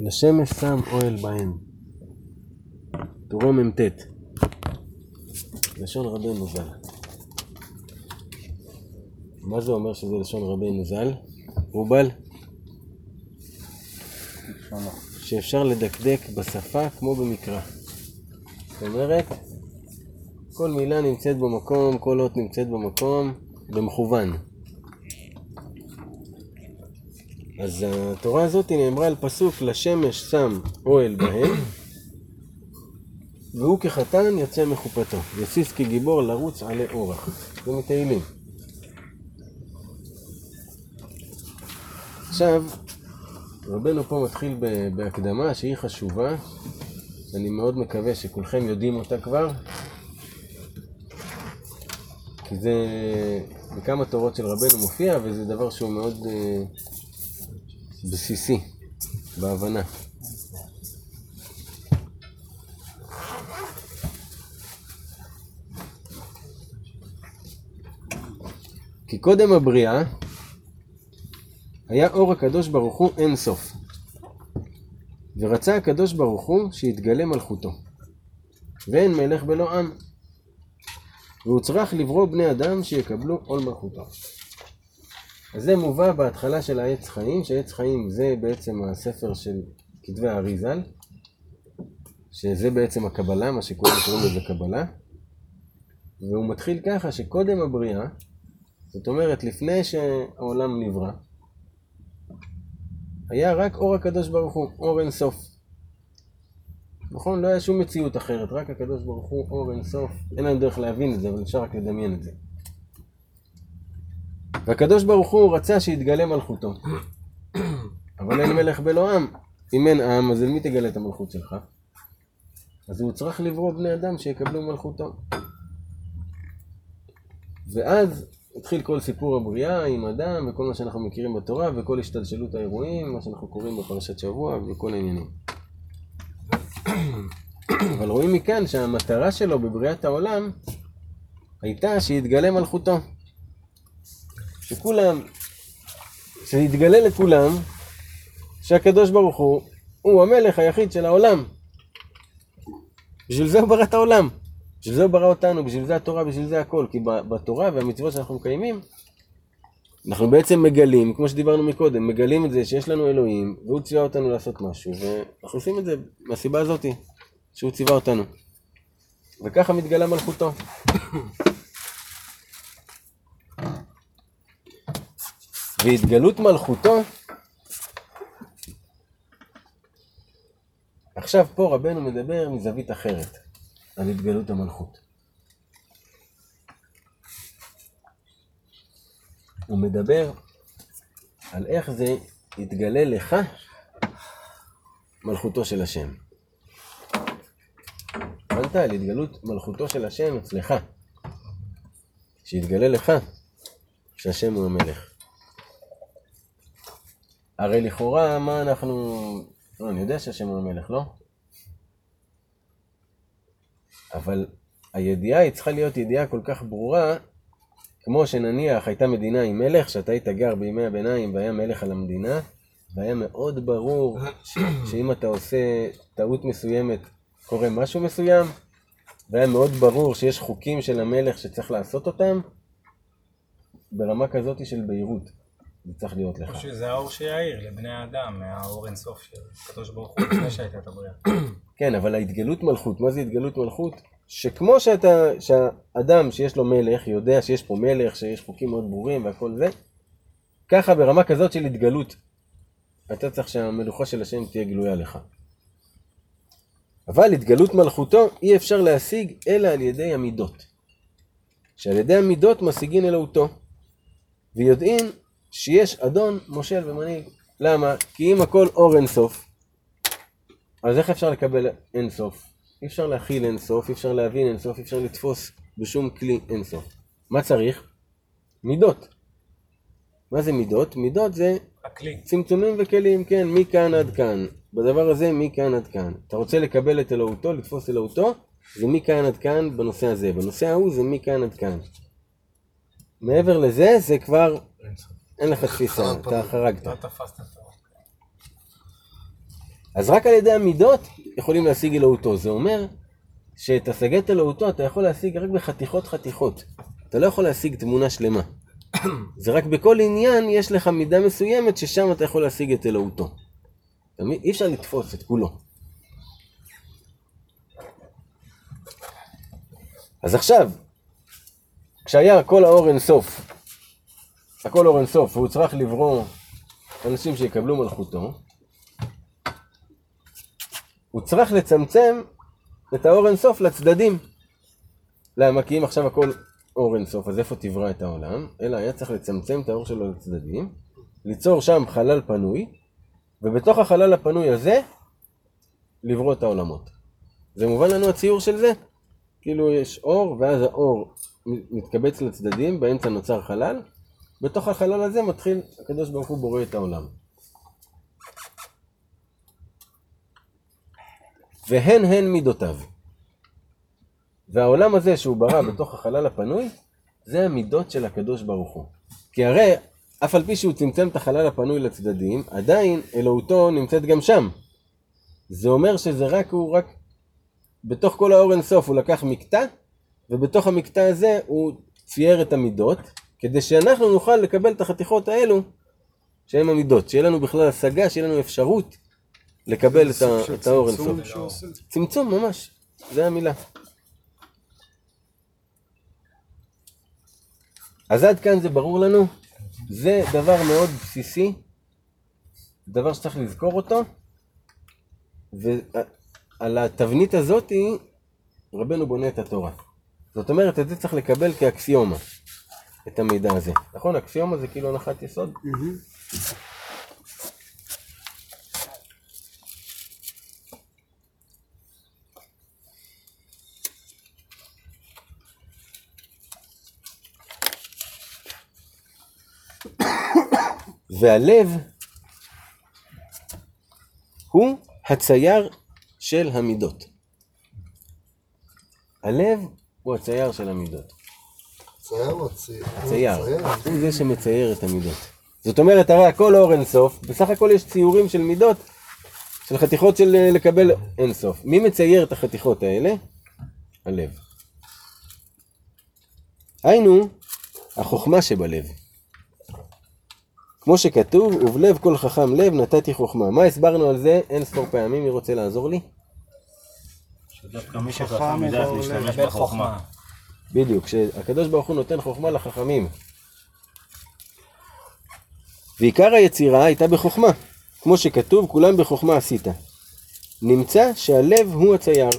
לשמש שם אוהל בהן. טורו מ"ט. לשון רבנו ז"ל. מה זה אומר שזה לשון רבנו ז"ל? רובל? שאפשר לדקדק בשפה כמו במקרא. זאת אומרת, כל מילה נמצאת במקום, כל אות נמצאת במקום, במכוון. אז התורה הזאת נאמרה על פסוק לשמש שם אוהל בהם והוא כחתן יוצא מחופתו, יסיס כגיבור לרוץ עלי אורח. זה מתהילים. עכשיו, רבנו פה מתחיל בהקדמה שהיא חשובה, אני מאוד מקווה שכולכם יודעים אותה כבר, כי זה בכמה תורות של רבנו מופיע, וזה דבר שהוא מאוד uh, בסיסי בהבנה. כי קודם הבריאה היה אור הקדוש ברוך הוא אין סוף. ורצה הקדוש ברוך הוא שיתגלה מלכותו. ואין מלך בלא עם. והוא צריך לברוא בני אדם שיקבלו עול מלכותו. אז זה מובא בהתחלה של העץ חיים, שעץ חיים זה בעצם הספר של כתבי האריזל, שזה בעצם הקבלה, מה שכולם קוראים לזה קבלה. והוא מתחיל ככה שקודם הבריאה, זאת אומרת לפני שהעולם נברא, היה רק אור הקדוש ברוך הוא, אור אין סוף. נכון? לא היה שום מציאות אחרת, רק הקדוש ברוך הוא, אור אין סוף. אין לנו דרך להבין את זה, אבל אפשר רק לדמיין את זה. והקדוש ברוך הוא רצה שיתגלה מלכותו. אבל אין מלך בלא עם. אם אין עם, אז אל מי תגלה את המלכות שלך? אז הוא צריך לברוא בני אדם שיקבלו מלכותו. ואז התחיל כל סיפור הבריאה עם אדם וכל מה שאנחנו מכירים בתורה וכל השתלשלות האירועים, מה שאנחנו קוראים בפרשת שבוע וכל העניינים. אבל רואים מכאן שהמטרה שלו בבריאת העולם הייתה שיתגלה מלכותו. שכולם, שיתגלה לכולם שהקדוש ברוך הוא הוא המלך היחיד של העולם. בשביל זה הוא ברא את העולם. בשביל זה הוא ברא אותנו, בשביל זה התורה, בשביל זה הכל. כי בתורה והמצוות שאנחנו מקיימים, אנחנו בעצם מגלים, כמו שדיברנו מקודם, מגלים את זה שיש לנו אלוהים, והוא ציווה אותנו לעשות משהו, ואנחנו עושים את זה מהסיבה הזאתי, שהוא ציווה אותנו. וככה מתגלה מלכותו. והתגלות מלכותו, עכשיו פה רבנו מדבר מזווית אחרת. על התגלות המלכות. הוא מדבר על איך זה יתגלה לך מלכותו של השם. הבנת? על התגלות מלכותו של השם אצלך. שיתגלה לך שהשם הוא המלך. הרי לכאורה, מה אנחנו... לא, אני יודע שהשם הוא המלך, לא? אבל הידיעה היא צריכה להיות ידיעה כל כך ברורה, כמו שנניח הייתה מדינה עם מלך, שאתה היית גר בימי הביניים והיה מלך על המדינה, והיה מאוד ברור שאם אתה עושה טעות מסוימת, קורה משהו מסוים, והיה מאוד ברור שיש חוקים של המלך שצריך לעשות אותם, ברמה כזאת של בהירות. זה צריך להיות לך. או שזה האור שיעיר לבני האדם, מהאור אינסוף של הקדוש ברוך הוא לפני שהייתה את הבריאה. כן, אבל ההתגלות מלכות, מה זה התגלות מלכות? שכמו שאתה, שהאדם שיש לו מלך יודע שיש פה מלך, שיש חוקים מאוד ברורים והכל זה, ככה ברמה כזאת של התגלות, אתה צריך שהמלוכה של השם תהיה גלויה לך. אבל התגלות מלכותו אי אפשר להשיג אלא על ידי המידות. שעל ידי המידות משיגין אלוהותו. ויודעין שיש אדון, מושל ומנהיג. למה? כי אם הכל אור אינסוף, אז איך אפשר לקבל אינסוף? אי אפשר להכיל אינסוף, אי אפשר להבין אינסוף, אי אפשר לתפוס בשום כלי אינסוף. מה צריך? מידות. מה זה מידות? מידות זה הכלי. צמצומים וכלים, כן, מכאן עד כאן. בדבר הזה, מכאן עד כאן. אתה רוצה לקבל את אלוהותו, לתפוס אלוהותו, זה מכאן עד כאן בנושא הזה. בנושא ההוא זה מכאן עד כאן. מעבר לזה, זה כבר, אין לך תפיסה, אתה חרגת. לא תפסת. אז רק על ידי המידות יכולים להשיג אלוהותו. זה אומר שאת השגת אלוהותו אתה יכול להשיג רק בחתיכות חתיכות. אתה לא יכול להשיג תמונה שלמה. זה רק בכל עניין יש לך מידה מסוימת ששם אתה יכול להשיג את אלוהותו. אי אפשר לתפוס את כולו. אז עכשיו, כשהיה הכל האור אינסוף, הכל אור אינסוף, והוא צריך לברוא אנשים שיקבלו מלכותו, הוא צריך לצמצם את האור אינסוף לצדדים. למה? כי אם עכשיו הכל אור אינסוף, אז איפה תברא את העולם? אלא היה צריך לצמצם את האור שלו לצדדים, ליצור שם חלל פנוי, ובתוך החלל הפנוי הזה, לברוא את העולמות. זה מובן לנו הציור של זה? כאילו יש אור, ואז האור מתקבץ לצדדים, באמצע נוצר חלל, בתוך החלל הזה מתחיל הקדוש ברוך הוא בורא את העולם. והן הן מידותיו. והעולם הזה שהוא ברא בתוך החלל הפנוי, זה המידות של הקדוש ברוך הוא. כי הרי, אף על פי שהוא צמצם את החלל הפנוי לצדדים, עדיין אלוהותו נמצאת גם שם. זה אומר שזה רק, הוא רק, בתוך כל האור אינסוף הוא לקח מקטע, ובתוך המקטע הזה הוא צייר את המידות, כדי שאנחנו נוכל לקבל את החתיכות האלו, שהן המידות, שיהיה לנו בכלל השגה, שיהיה לנו אפשרות לקבל את, ה, את האור אינסוף. צמצום ממש, זה המילה. אז עד כאן זה ברור לנו, זה דבר מאוד בסיסי, דבר שצריך לזכור אותו, ועל התבנית הזאתי רבנו בונה את התורה. זאת אומרת, את זה צריך לקבל כאקסיומה, את המידע הזה. נכון? אקסיומה זה כאילו הנחת יסוד? והלב הוא הצייר של המידות. הלב הוא הצייר של המידות. צייר או צייר? הצייר. הוא זה שמצייר את המידות. זאת אומרת, הרי הכל אור אינסוף, בסך הכל יש ציורים של מידות, של חתיכות של אה, לקבל אינסוף. מי מצייר את החתיכות האלה? הלב. היינו, החוכמה שבלב. כמו שכתוב, ובלב כל חכם לב נתתי חוכמה. מה הסברנו על זה? אין ספור פעמים, מי רוצה לעזור לי? שדווקא מי שחכם יודע איך להשתמש בחוכמה. בדיוק, שהקדוש ברוך הוא נותן חוכמה לחכמים. ועיקר היצירה הייתה בחוכמה, כמו שכתוב, כולם בחוכמה עשית. נמצא שהלב הוא הצייר,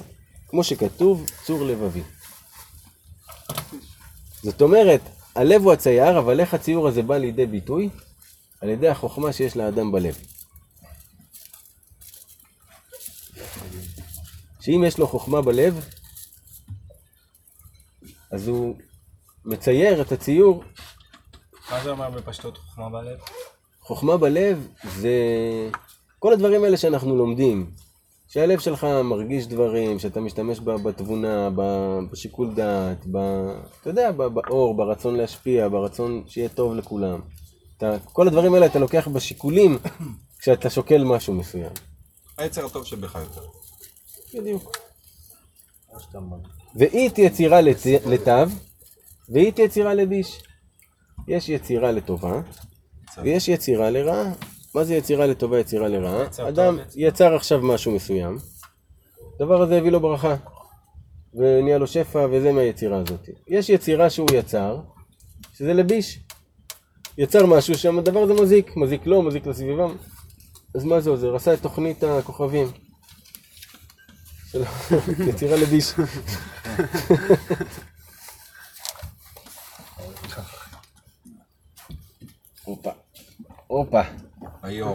כמו שכתוב, צור לבבי. זאת אומרת, הלב הוא הצייר, אבל איך הציור הזה בא לידי ביטוי? על ידי החוכמה שיש לאדם בלב. שאם יש לו חוכמה בלב, אז הוא מצייר את הציור. מה זה אומר בפשטות חוכמה בלב? חוכמה בלב זה כל הדברים האלה שאנחנו לומדים. שהלב שלך מרגיש דברים, שאתה משתמש בה בתבונה, ב- בשיקול דעת, ב... אתה יודע, ב- באור, ברצון להשפיע, ברצון שיהיה טוב לכולם. אתה, כל הדברים האלה אתה לוקח בשיקולים כשאתה שוקל משהו מסוים. היצר הטוב שבך יותר. בדיוק. ואית יצירה לצ... לתו, ואית יצירה לביש. יש יצירה לטובה, ויש יצירה לרעה. מה זה יצירה לטובה, יצירה לרעה? אדם יצר עכשיו משהו מסוים, הדבר הזה הביא לו ברכה, ונהיה לו שפע, וזה מהיצירה הזאת. יש יצירה שהוא יצר, שזה לביש. יצר משהו שם, הדבר הזה מזיק, מזיק לו, מזיק לסביבה. אז מה זה עוזר? עשה את תוכנית הכוכבים. של יצירה לביש. הופה, הופה. היו.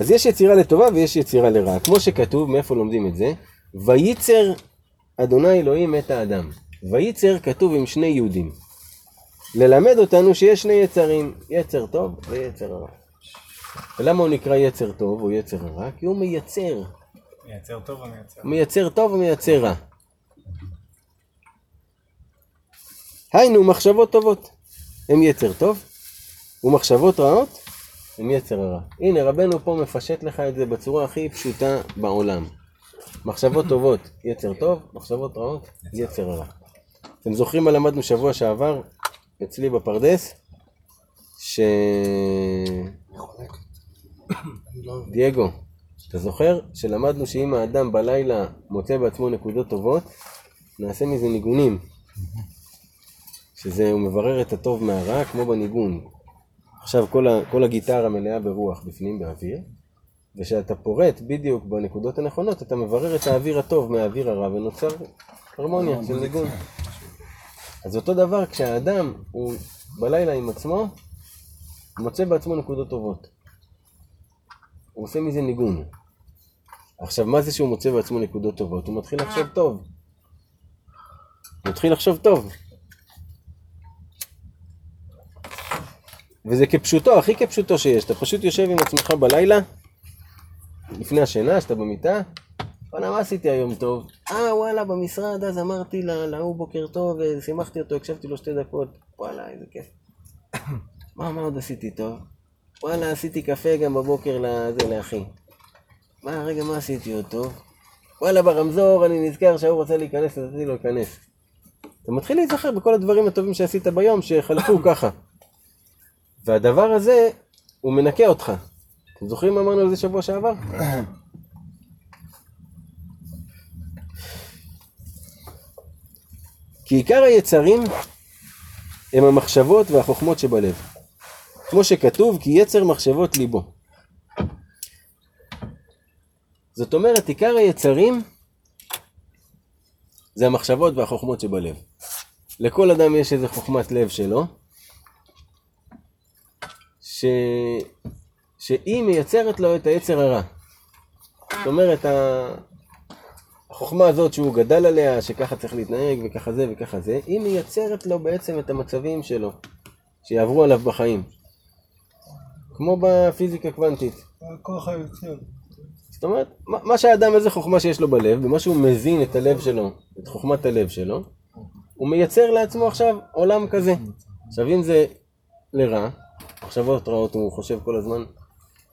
אז יש יצירה לטובה ויש יצירה לרעה. כמו שכתוב, מאיפה לומדים את זה? וייצר אדוני אלוהים את האדם. וייצר כתוב עם שני יהודים. ללמד אותנו שיש שני יצרים, יצר טוב ויצר רע. ולמה הוא נקרא יצר טוב או יצר רע? כי הוא מייצר. מייצר טוב ומייצר. הוא מייצר טוב ומייצר רע. היינו, מחשבות טובות. הם יצר טוב, ומחשבות רעות עם יצר הרע. הנה, רבנו פה מפשט לך את זה בצורה הכי פשוטה בעולם. מחשבות טובות, יצר טוב, מחשבות רעות, יצר רע. אתם זוכרים מה למדנו שבוע שעבר, אצלי בפרדס? ש... לא... דייגו, אתה זוכר שלמדנו שאם האדם בלילה מוצא בעצמו נקודות טובות, נעשה מזה ניגונים. שזה, הוא מברר את הטוב מהרע כמו בניגון. עכשיו כל, ה, כל הגיטרה מלאה ברוח בפנים באוויר, וכשאתה פורט בדיוק בנקודות הנכונות, אתה מברר את האוויר הטוב מהאוויר הרע ונוצר הרמוניה של ניגון. אז אותו דבר כשהאדם הוא בלילה עם עצמו, מוצא בעצמו נקודות טובות. הוא עושה מזה ניגון. עכשיו, מה זה שהוא מוצא בעצמו נקודות טובות? הוא מתחיל לחשוב טוב. הוא מתחיל לחשוב טוב. וזה כפשוטו, הכי כפשוטו שיש. אתה פשוט יושב עם עצמך בלילה, לפני השינה, שאתה במיטה, וואלה, מה עשיתי היום טוב? אה, וואלה, במשרד אז אמרתי לה- להוא בוקר טוב, ושימחתי אותו, הקשבתי לו שתי דקות. וואלה, איזה כיף. מה, מה עוד עשיתי טוב? וואלה, עשיתי קפה גם בבוקר לזה, לאחי. מה, רגע, מה עשיתי עוד טוב? וואלה, ברמזור אני נזכר שההוא רוצה להיכנס, אז רציתי לו להיכנס. אתה מתחיל להיזכר בכל הדברים הטובים שעשית ביום, שחלפו ככה. והדבר הזה, הוא מנקה אותך. אתם זוכרים מה אמרנו על זה שבוע שעבר? כי עיקר היצרים הם המחשבות והחוכמות שבלב. כמו שכתוב, כי יצר מחשבות ליבו. זאת אומרת, עיקר היצרים זה המחשבות והחוכמות שבלב. לכל אדם יש איזה חוכמת לב שלו, ש... שהיא מייצרת לו את היצר הרע. זאת אומרת. החוכמה הזאת שהוא גדל עליה, שככה צריך להתנהג וככה זה וככה זה, היא מייצרת לו בעצם את המצבים שלו, שיעברו עליו בחיים. כמו בפיזיקה קוונטית. כוח היוצר. זאת אומרת, מה מה שהאדם, איזה חוכמה שיש לו בלב, במה שהוא מזין את הלב שלו, את חוכמת הלב שלו, הוא מייצר לעצמו עכשיו עולם כזה. עכשיו אם זה לרע, מחשבות רעות, הוא חושב כל הזמן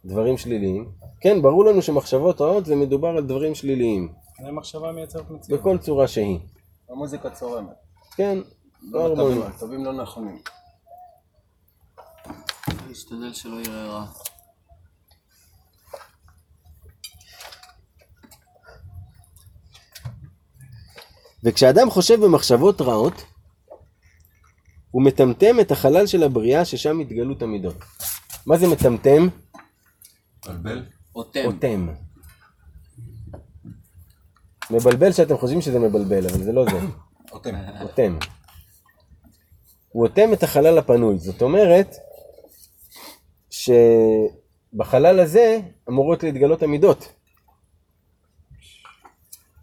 דברים שליליים, כן, ברור לנו שמחשבות רעות זה מדובר על דברים שליליים, זה מחשבה מייצרת מציאות. בכל צורה שהיא. המוזיקה צורמת. כן, לא הטובים- הרמוני. הטובים לא נכונים. להשתדל שלא יראה רע. וכשאדם חושב במחשבות רעות, הוא מטמטם את החלל של הבריאה ששם התגלות המידות. מה זה מטמטם? מבלבל? אוטם. אוטם. מבלבל שאתם חושבים שזה מבלבל, אבל זה לא זה. אוטם. אוטם. הוא אוטם את החלל הפנוי. זאת אומרת, שבחלל הזה אמורות להתגלות המידות.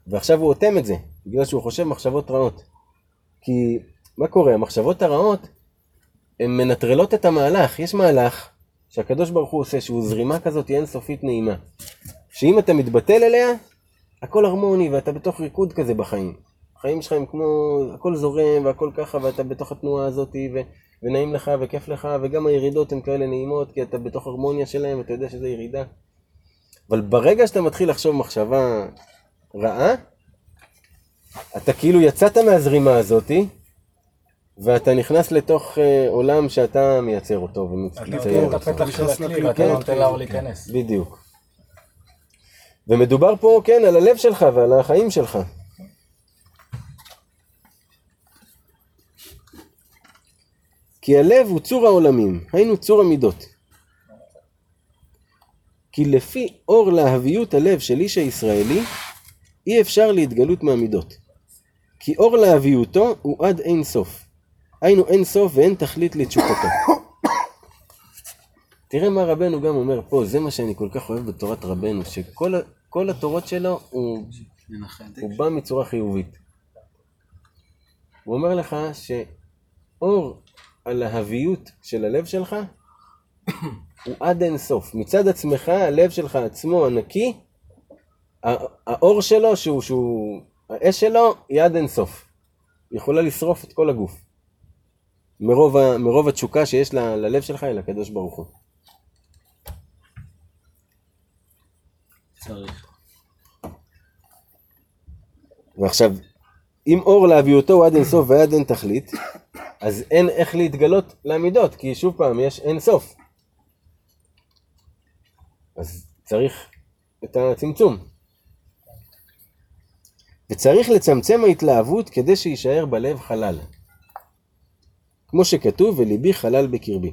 ועכשיו הוא אוטם את זה, בגלל שהוא חושב מחשבות רעות. כי מה קורה? המחשבות הרעות, הן מנטרלות את המהלך. יש מהלך שהקדוש ברוך הוא עושה, שהוא זרימה כזאת אינסופית נעימה. שאם אתה מתבטל אליה, הכל הרמוני ואתה בתוך ריקוד כזה בחיים. החיים שלך הם כמו, הכל זורם והכל ככה ואתה בתוך התנועה הזאת ו, ונעים לך וכיף לך וגם הירידות הן כאלה נעימות כי אתה בתוך הרמוניה שלהם ואתה יודע שזה ירידה. אבל ברגע שאתה מתחיל לחשוב מחשבה רעה, אתה כאילו יצאת מהזרימה הזאתי ואתה נכנס לתוך אה, עולם שאתה מייצר אותו אתה ומצייר אותו. הפתח של הכלי ואתה כן. לא נותן לאור להיכנס. בדיוק. ומדובר פה, כן, על הלב שלך ועל החיים שלך. כי הלב הוא צור העולמים, היינו צור המידות. כי לפי אור להביות הלב של איש הישראלי, אי אפשר להתגלות מהמידות. כי אור להביותו הוא עד אין סוף. היינו אין סוף ואין תכלית לתשוקתו. תראה מה רבנו גם אומר פה, זה מה שאני כל כך אוהב בתורת רבנו, שכל התורות שלו, הוא. הוא בא מצורה חיובית. הוא אומר לך שאור הלהביות של הלב שלך הוא עד אין סוף. מצד עצמך, הלב שלך עצמו הנקי, האור שלו, שהוא, שהוא, האש שלו היא עד אינסוף. היא יכולה לשרוף את כל הגוף. מרוב, מרוב התשוקה שיש ל, ללב שלך אל הקדוש ברוך הוא. צריך. ועכשיו, אם אור להביאותו הוא עד אינסוף ועד אין תכלית, אז אין איך להתגלות למידות, כי שוב פעם, יש אינסוף. אז צריך את הצמצום. וצריך לצמצם ההתלהבות כדי שיישאר בלב חלל. כמו שכתוב, וליבי חלל בקרבי.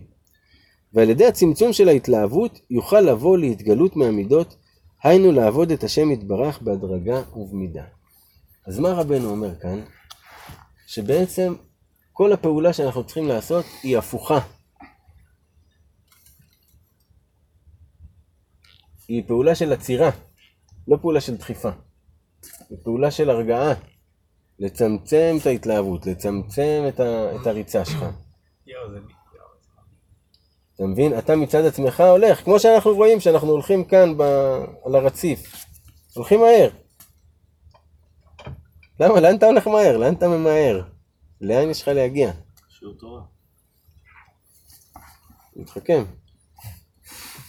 ועל ידי הצמצום של ההתלהבות יוכל לבוא להתגלות מהמידות, היינו לעבוד את השם יתברך בהדרגה ובמידה. אז מה רבנו אומר כאן? שבעצם כל הפעולה שאנחנו צריכים לעשות היא הפוכה. היא פעולה של עצירה, לא פעולה של דחיפה. היא פעולה של הרגעה. לצמצם את ההתלהבות, לצמצם את, ה, את הריצה שלך. אתה מבין? אתה מצד עצמך הולך, כמו שאנחנו רואים שאנחנו הולכים כאן ב... על הרציף. הולכים מהר. למה? לאן אתה הולך מהר? לאן אתה ממהר? לאן יש לך להגיע? שיעור תורה. מתחכם.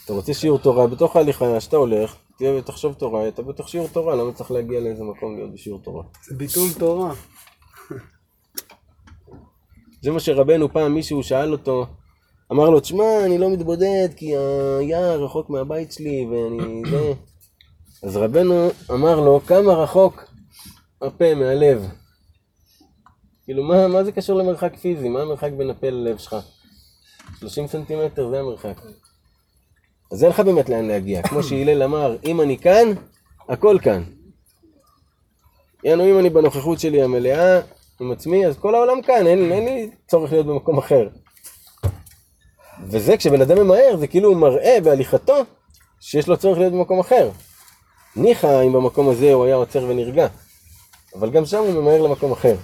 אתה רוצה שיעור תורה, בתוך ההליכה שאתה הולך, תהיה ותחשוב תורה, אתה בתוך שיעור תורה, למה צריך להגיע לאיזה מקום להיות בשיעור תורה? זה ביטול תורה. זה מה שרבנו פעם מישהו שאל אותו, אמר לו, תשמע, אני לא מתבודד כי היער רחוק מהבית שלי ואני זה. אז רבנו אמר לו, כמה רחוק הפה מהלב? כאילו, מה, מה זה קשור למרחק פיזי? מה המרחק בין הפה ללב שלך? 30 סנטימטר זה המרחק. אז אין לך באמת לאן להגיע. כמו שהלל אמר, אם אני כאן, הכל כאן. יענו, אם אני בנוכחות שלי המלאה עם עצמי, אז כל העולם כאן, אין, אין לי צורך להיות במקום אחר. וזה כשבן אדם ממהר, זה כאילו הוא מראה בהליכתו שיש לו צורך להיות במקום אחר. ניחא אם במקום הזה הוא היה עוצר ונרגע, אבל גם שם הוא ממהר למקום אחר.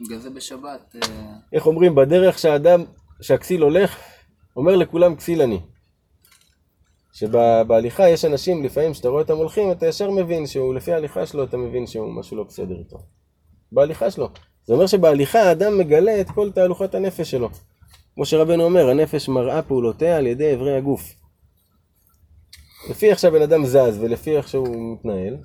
בגלל זה בשבת, אה, איך אומרים, בדרך שהאדם, שהכסיל הולך, אומר לכולם כסיל אני. שבהליכה יש אנשים, לפעמים כשאתה רואה אותם הולכים, אתה ישר מבין שהוא, לפי ההליכה שלו, אתה מבין שהוא משהו לא בסדר איתו. בהליכה שלו. זה אומר שבהליכה האדם מגלה את כל תהלוכות הנפש שלו. כמו שרבנו אומר, הנפש מראה פעולותיה על ידי אברי הגוף. לפי איך שהבן אדם זז ולפי איך שהוא מתנהל,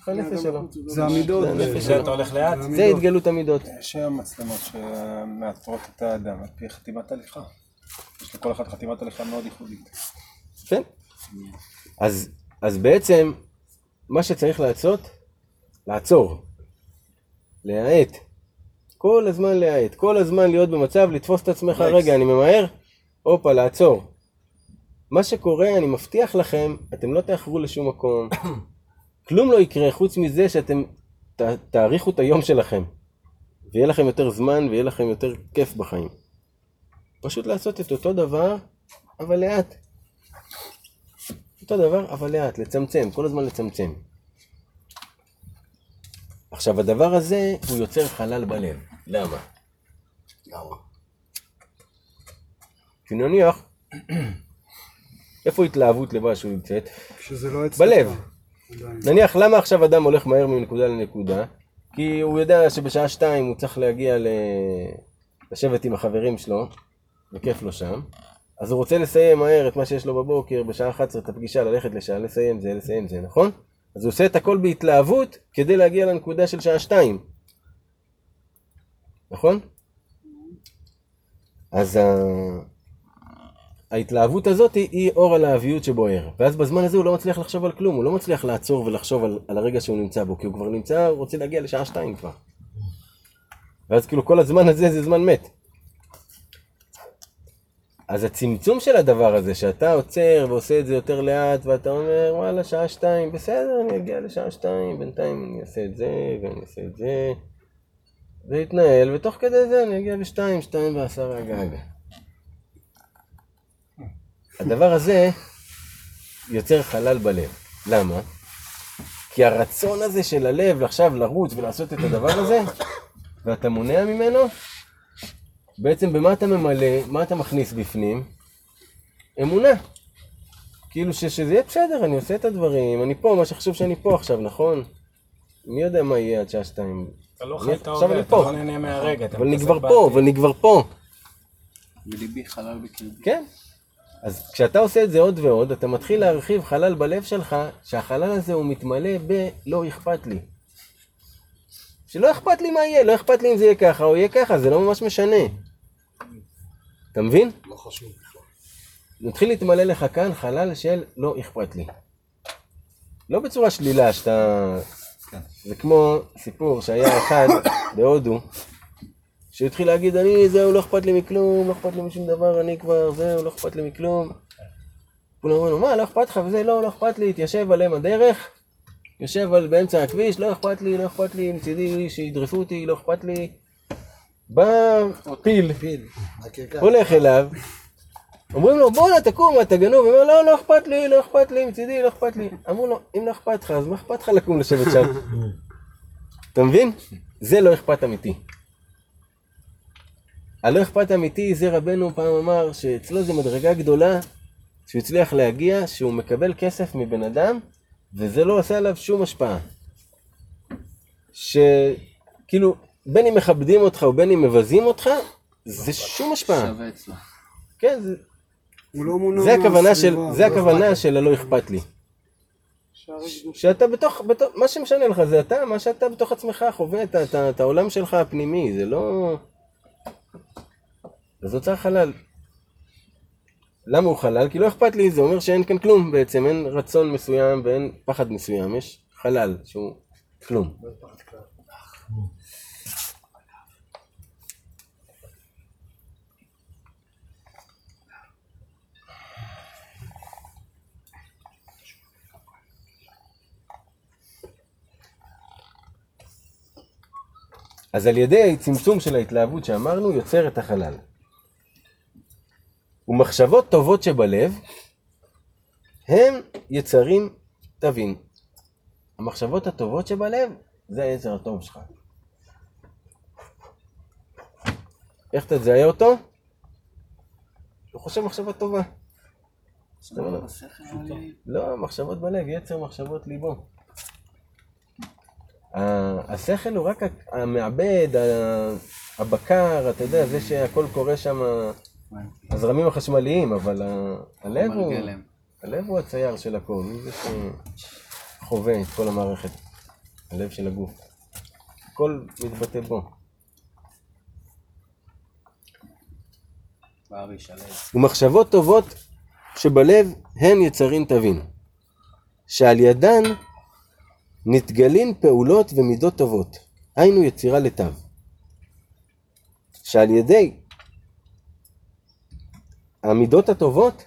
ככה הנפש שלו. זה המידות. זה הנפש זה אתה הולך לאט? זה התגלות המידות. יש היום מצלמות שמאתרות את האדם על פי חתימת הליכה. יש לכל אחד חתימת הליכה מאוד ייחודית. כן. אז, אז בעצם, מה שצריך לעשות, לעצור. להאט. כל הזמן להאט. כל הזמן להיות במצב לתפוס את עצמך, רגע, אני ממהר, הופה, לעצור. מה שקורה, אני מבטיח לכם, אתם לא תאחרו לשום מקום. כלום לא יקרה חוץ מזה שאתם ת, תאריכו את היום שלכם. ויהיה לכם יותר זמן ויהיה לכם יותר כיף בחיים. פשוט לעשות את אותו דבר, אבל לאט. אותו דבר, אבל לאט, לצמצם, כל הזמן לצמצם. עכשיו, הדבר הזה, הוא יוצר חלל בלב. למה? למה? כי נניח, איפה התלהבות למשהו נמצאת? כשזה לא אצלך. בלב. נניח, למה עכשיו אדם הולך מהר מנקודה לנקודה? כי הוא יודע שבשעה שתיים הוא צריך להגיע ל... לשבת עם החברים שלו, וכיף לו שם. אז הוא רוצה לסיים מהר את מה שיש לו בבוקר, בשעה 11 את הפגישה, ללכת לשעה, לסיים זה, לסיים זה, נכון? אז הוא עושה את הכל בהתלהבות כדי להגיע לנקודה של שעה שתיים. נכון? אז ה... ההתלהבות הזאת היא, אור הלהביות שבוער. ואז בזמן הזה הוא לא מצליח לחשוב על כלום, הוא לא מצליח לעצור ולחשוב על, על הרגע שהוא נמצא בו, כי הוא כבר נמצא, הוא רוצה להגיע לשעה שתיים כבר. ואז כאילו כל הזמן הזה זה זמן מת. אז הצמצום של הדבר הזה, שאתה עוצר ועושה את זה יותר לאט, ואתה אומר, וואלה, שעה שתיים, בסדר, אני אגיע לשעה שתיים, בינתיים אני אעשה את זה, ואני אעשה את זה, זה יתנהל, ותוך כדי זה אני אגיע לשתיים, שתיים ועשרה גג. הדבר הזה יוצר חלל בלב. למה? כי הרצון הזה של הלב עכשיו לרוץ ולעשות את הדבר הזה, ואתה מונע ממנו, בעצם במה אתה ממלא, מה אתה מכניס בפנים? אמונה. כאילו ש, שזה יהיה בסדר, אני עושה את הדברים, אני פה, מה שחשוב שאני פה עכשיו, נכון? מי יודע מה יהיה עד שעה שתיים? אתה לא אני- חי את עכשיו ההווה, אני אתה. לא נהנה מהרגע. אתה אבל אני מתעסק כבר. פה, ואני כבר פה. וליבי חלל בקרבי. כן. אז כשאתה עושה את זה עוד ועוד, אתה מתחיל להרחיב חלל בלב שלך, שהחלל הזה הוא מתמלא ב"לא אכפת לי". שלא אכפת לי מה יהיה, לא אכפת לי אם זה יהיה ככה או יהיה ככה, זה לא ממש משנה. אתה מבין? לא חשוב בכלל. מתחיל להתמלא לך כאן חלל של לא אכפת לי. לא בצורה שלילה, שאתה... זה כמו סיפור שהיה אחד בהודו, שהוא התחיל להגיד, אני, זהו, לא אכפת לי מכלום, לא אכפת לי משום דבר, אני כבר, זהו, לא אכפת לי מכלום. כולם אומרים לו, מה, לא אכפת לך וזה, לא, לא אכפת לי, התיישב עליהם הדרך, יושב על באמצע הכביש, לא אכפת לי, לא אכפת לי, מצידי שידרסו אותי, לא אכפת לי. בא פיל. הולך אליו, אומרים לו, בואנה, תקום, אתה גנוב. הוא אומר, לא, לא אכפת לי, לא אכפת לי, מצידי, לא אכפת לי. אמרו לו, אם לא אכפת לך, אז מה אכפת לך לקום לשבת שם? אתה מבין? זה לא אכפת אמיתי. הלא אכפת אמיתי, זה רבנו פעם אמר, שאצלו זה מדרגה גדולה, שהוא הצליח להגיע, שהוא מקבל כסף מבן אדם, וזה לא עושה עליו שום השפעה. שכאילו, בין אם מכבדים אותך ובין אם מבזים אותך, זה שום השפעה. שווה אצלו. כן, זה, הוא לא מונע זה הכוונה של, מהסביבה, זה לא הכוונה של הלא אכפת לי. שאתה בתוך, בתוך, מה שמשנה לך זה אתה, מה שאתה בתוך עצמך חווה את העולם שלך הפנימי, זה לא... אז נוצר חלל. למה הוא חלל? כי לא אכפת לי, זה אומר שאין כאן כלום בעצם, אין רצון מסוים ואין פחד מסוים, יש חלל שהוא כלום. אז על ידי צמצום של ההתלהבות שאמרנו, יוצר את החלל. ומחשבות טובות שבלב, הם יצרים תבין. המחשבות הטובות שבלב, זה היצר הטוב שלך. איך תזהה אותו? הוא חושב מחשבה טובה. לא, מחשבות בלב, יצר מחשבות ליבו. השכל הוא רק המעבד, הבקר, אתה יודע, זה שהכל קורה שם, הזרמים החשמליים, אבל הלב הוא. הלב הוא הצייר של הכל, הוא זה שחווה את כל המערכת, הלב של הגוף. הכל מתבטא בו. ומחשבות טובות שבלב הן יצרים תבין, שעל ידן נתגלין פעולות ומידות טובות, היינו יצירה לתו. שעל ידי המידות הטובות,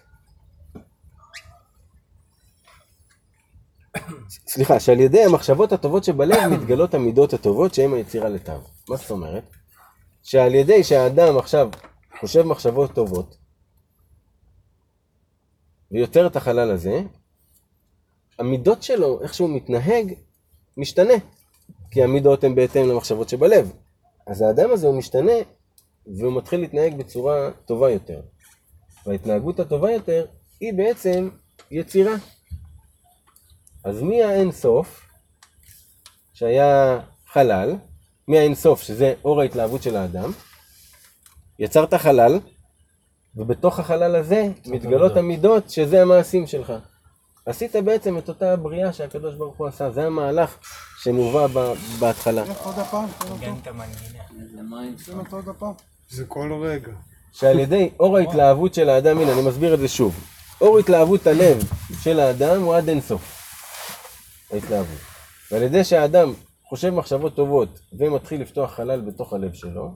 סליחה, שעל ידי המחשבות הטובות שבלב מתגלות המידות הטובות שהן היצירה לתו. מה זאת אומרת? שעל ידי שהאדם עכשיו חושב מחשבות טובות, ויוצר את החלל הזה, המידות שלו, איך שהוא מתנהג, משתנה. כי המידות הן בהתאם למחשבות שבלב. אז האדם הזה הוא משתנה, והוא מתחיל להתנהג בצורה טובה יותר. וההתנהגות הטובה יותר, היא בעצם יצירה. אז מהאין סוף, שהיה חלל, מהאין סוף, שזה אור ההתלהבות של האדם, יצרת חלל, ובתוך החלל הזה מתגלות המידות שזה המעשים שלך. עשית בעצם את אותה הבריאה שהקדוש ברוך הוא עשה, זה המהלך שמובא בהתחלה. איך עוד הפעם. זה כל רגע. שעל ידי אור ההתלהבות של האדם, הנה אני מסביר את זה שוב, אור התלהבות הלב של האדם הוא עד אינסוף, ההתלהבות. ועל ידי שהאדם חושב מחשבות טובות ומתחיל לפתוח חלל בתוך הלב שלו,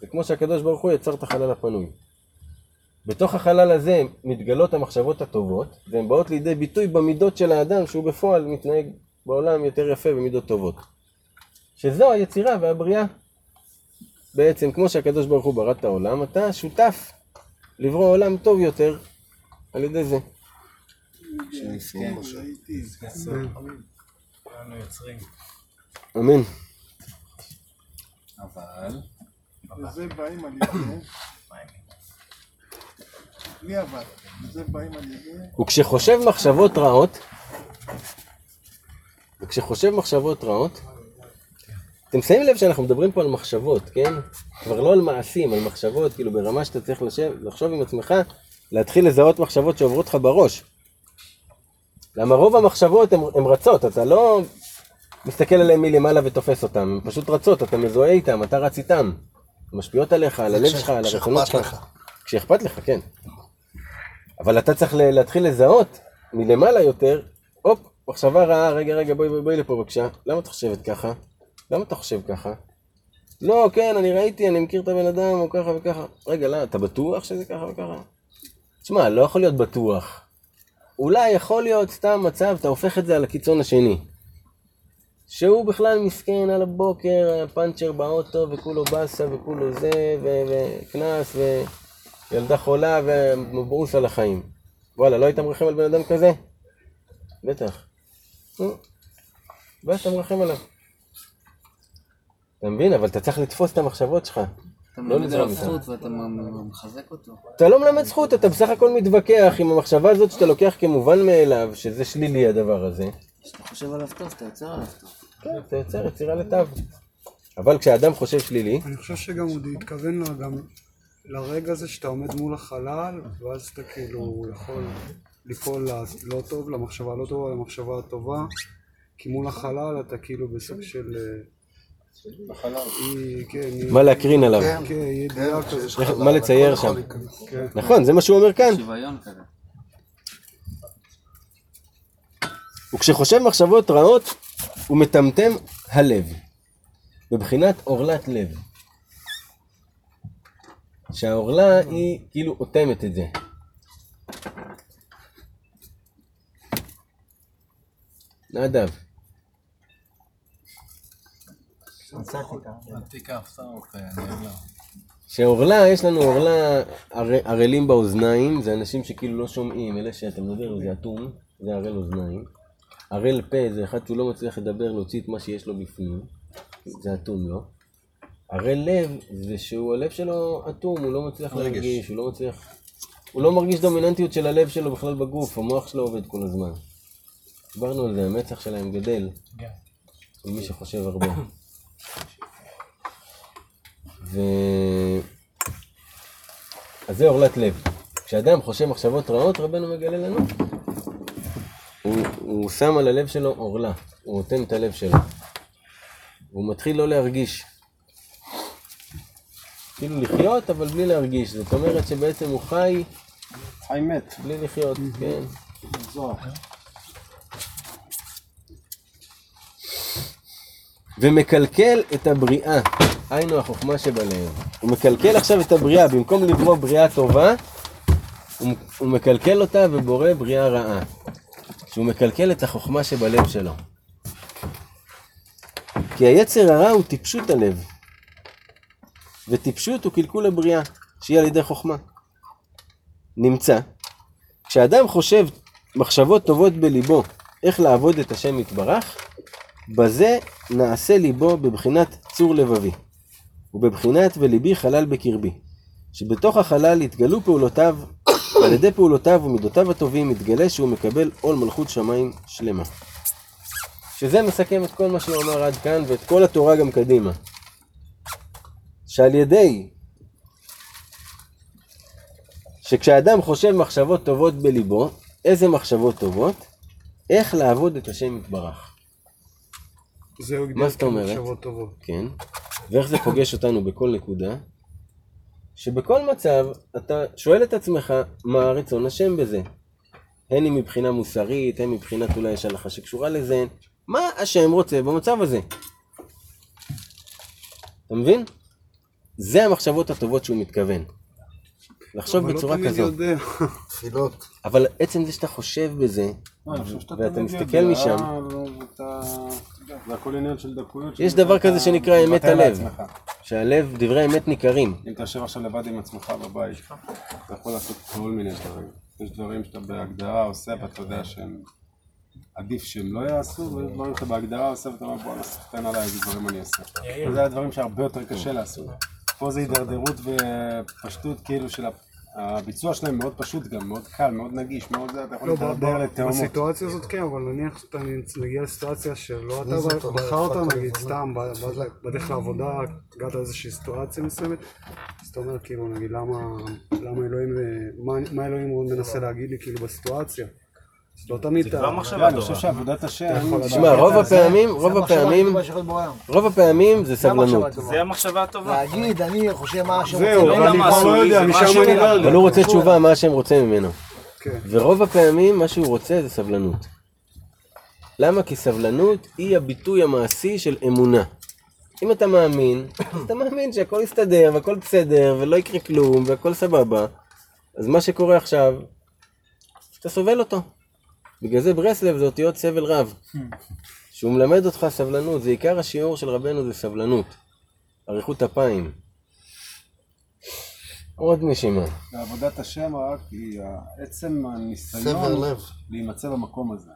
זה כמו שהקדוש ברוך הוא יצר את החלל הפנוי. בתוך החלל הזה מתגלות המחשבות הטובות, והן באות לידי ביטוי במידות של האדם שהוא בפועל מתנהג בעולם יותר יפה במידות טובות. שזו היצירה והבריאה. בעצם, כמו שהקדוש ברוך הוא ברא את העולם, אתה שותף לברוא עולם טוב יותר על ידי זה. כן. אמן. אבל... אבל? וזה באים על ידי... וכשחושב מחשבות רעות, וכשחושב מחשבות רעות, אתם שמים לב שאנחנו מדברים פה על מחשבות, כן? כבר לא על מעשים, על מחשבות, כאילו ברמה שאתה צריך לשב, לחשוב עם עצמך, להתחיל לזהות מחשבות שעוברות לך בראש. למה רוב המחשבות הן רצות, אתה לא מסתכל עליהן מלמעלה ותופס אותן, הן פשוט רצות, אתה מזוהה איתן, אתה רץ איתן. משפיעות עליך, על הלב שלך, על הרצונות שלך. כשאכפת לך. כשאכפת לך, כן. אבל אתה צריך להתחיל לזהות מלמעלה יותר, הופ, מחשבה רעה, רגע, רגע, בואי, בואי, בואי לפה בבקשה. למה את חושבת ככה? למה אתה חושב ככה? לא, כן, אני ראיתי, אני מכיר את הבן אדם, הוא ככה וככה. רגע, לא, אתה בטוח שזה ככה וככה? תשמע, לא יכול להיות בטוח. אולי יכול להיות סתם מצב, אתה הופך את זה על הקיצון השני. שהוא בכלל מסכן על הבוקר, פאנצ'ר באוטו, וכולו באסה, וכולו זה, ו- וקנס, וילדה חולה, ומבואוס על החיים. וואלה, לא היית מרחם על בן אדם כזה? בטח. בטח אתה מרחם עליו. אתה מבין? אבל אתה צריך לתפוס את המחשבות שלך. אתה לא מלמד עליו. זכות ואתה מחזק אותו. אתה לא מלמד זכות, אתה בסך הכל מתווכח עם המחשבה הזאת שאתה לוקח כמובן מאליו, שזה שלילי הדבר הזה. כשאתה חושב עליו טוב, אתה יוצר עליו טוב. כן, אתה יוצר יצירה לטוב. אבל כשאדם חושב שלילי, אני חושב שגם הוא התכוון לה גם לרגע הזה שאתה עומד מול החלל, ואז אתה כאילו יכול ליפול ללא טוב, למחשבה הלא טובה, למחשבה הטובה, כי מול החלל אתה כאילו בסוג של... אה, כן, מה להקרין עליו. כן, כן, מה לצייר שם. נכון, זה מה שהוא אומר כאן. וכשחושב מחשבות רעות, הוא מטמטם הלב. בבחינת עורלת לב. שהעורלה היא כאילו אוטמת את זה. נדב. לא. שעורלה, יש לנו עורלה ער- ערלים באוזניים, זה אנשים שכאילו לא שומעים, אלה שאתה מדבר, זה אטום, זה ערל אוזניים. ערל פה זה אחד שהוא לא מצליח לדבר, להוציא את מה שיש לו בפנים, זה אטום לו. ערל לב זה שהוא, הלב שלו אטום, הוא לא מצליח רגש. להרגיש, הוא לא מצליח... הוא לא מרגיש דומיננטיות של הלב שלו בכלל בגוף, המוח שלו עובד כל הזמן. דיברנו על זה, המצח שלהם גדל, כן. של מי שחושב הרבה. ו... אז זה עורלת לב. כשאדם חושב מחשבות רעות, רבנו מגלה לנו, הוא, הוא שם על הלב שלו עורלה, הוא נותן את הלב שלו. הוא מתחיל לא להרגיש. כאילו לחיות, אבל בלי להרגיש. זאת אומרת שבעצם הוא חי חי מת. בלי לחיות, כן. ומקלקל את הבריאה, היינו החוכמה שבלב. הוא מקלקל עכשיו את הבריאה, במקום לברוא בריאה טובה, הוא, הוא מקלקל אותה ובורא בריאה רעה. שהוא מקלקל את החוכמה שבלב שלו. כי היצר הרע הוא טיפשות הלב. וטיפשות הוא קלקול הבריאה, שהיא על ידי חוכמה. נמצא, כשאדם חושב מחשבות טובות בליבו, איך לעבוד את השם יתברך, בזה נעשה ליבו בבחינת צור לבבי, ובבחינת וליבי חלל בקרבי, שבתוך החלל יתגלו פעולותיו, ועל ידי פעולותיו ומידותיו הטובים יתגלה שהוא מקבל עול מלכות שמיים שלמה. שזה מסכם את כל מה שהוא אמר עד כאן, ואת כל התורה גם קדימה. שעל ידי שכשאדם חושב מחשבות טובות בליבו, איזה מחשבות טובות? איך לעבוד את השם יתברך. זה מה זאת אומרת? כן, ואיך זה פוגש אותנו בכל נקודה? שבכל מצב אתה שואל את עצמך מה רצון השם בזה. הן אם מבחינה מוסרית, הן מבחינת אולי יש הלכה שקשורה לזה, מה השם רוצה במצב הזה? אתה מבין? זה המחשבות הטובות שהוא מתכוון. לחשוב אבל לא בצורה תמיד כזאת. יודע. תפילות. אבל עצם זה שאתה חושב בזה, לא, ואתה מסתכל משם. זה הכל עניין של דקויות. יש דבר כזה שנקרא אמת הלב. שהלב, דברי אמת ניכרים. אם אתה יושב עכשיו לבד עם עצמך בבית, אתה יכול לעשות כל מיני דברים. יש דברים שאתה בהגדרה עושה ואתה יודע שהם עדיף שהם לא יעשו, ויש דברים שאתה בהגדרה עושה ואתה אומר בוא נסחטן עליי איזה דברים אני אעשה. וזה הדברים שהרבה יותר קשה לעשות. פה זה הידרדרות ופשטות כאילו של הביצוע שלהם מאוד פשוט גם, מאוד קל, מאוד נגיש, מאוד זה, אתה יכול לא, להתדרדר ב- לתאומות. בסיטואציה הזאת כן, אבל נניח שאתה נגיע לסיטואציה שלא אתה בחרת נגיד סתם בדרך לעבודה, הגעת לאיזושהי סיטואציה מסוימת, אז אתה אומר כאילו נגיד למה אלוהים, אה, מה- אלוהים מנסה להגיד לי כאילו בסיטואציה. לא תמיד זה אתה... כבר לא, מחשבה אני חושב טובה. שעבודת השם, שמע, רוב הפעמים, רוב הפעמים, רוב הפעמים זה סבלנות. זה המחשבה הטובה. להגיד, אני חושב מה השם זהו, לא אבל אני כבר לא יודע, זה משם אני לא אחר. יודע. אבל הוא רוצה תשובה מה השם רוצה ממנו. כן. ורוב הפעמים מה שהוא רוצה זה סבלנות. למה? כי סבלנות היא הביטוי המעשי של אמונה. אם אתה מאמין, אז אתה מאמין שהכל יסתדר והכל בסדר ולא יקרה כלום והכל סבבה, אז מה שקורה עכשיו, אתה סובל אותו. בגלל זה ברסלב זה אותיות סבל רב. שהוא מלמד אותך סבלנות, זה עיקר השיעור של רבנו זה סבלנות. אריכות אפיים. עוד נשימה. עבודת השם רק היא עצם סבר הניסיון לב. להימצא במקום הזה.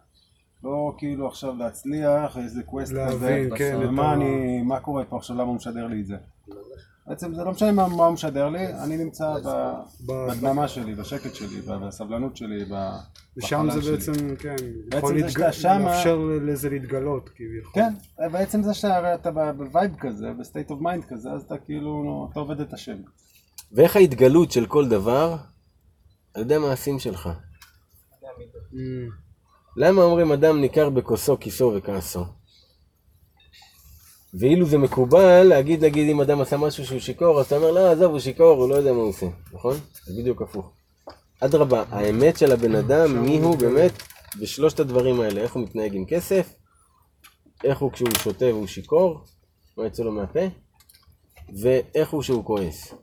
לא כאילו עכשיו להצליח, איזה קווסט כזה, להבין, כן, ומה אני, מה קורה פה עכשיו, למה הוא משדר לי את זה. בעצם זה לא משנה מה מה הוא משדר לי, אני נמצא בדממה שלי, בשקט שלי, בסבלנות שלי, ב- ושם בחלל זה שלי. בעצם, כן, בעצם יכול לאפשר לזה להתגלות כביכול. כן, בעצם זה שאתה ב- ב vibe כזה, ב state of mind כזה, אז אתה כאילו, אתה עובד את השם. ואיך ההתגלות של כל דבר? על ידי המעשים שלך. Mm, למה אומרים אדם ניכר בכוסו, כיסו וכעסו? ואילו זה מקובל להגיד, נגיד, אם אדם עשה משהו שהוא שיכור, אז אתה אומר, לא, עזוב, הוא שיכור, הוא לא יודע מה הוא עושה, נכון? זה בדיוק הפוך. אדרבה, האמת של הבן אדם, מי הוא באמת, בשלושת הדברים האלה, איך הוא מתנהג עם כסף, איך הוא כשהוא שותה והוא שיכור, מה יוצא לו מהפה, ואיך הוא כשהוא כועס.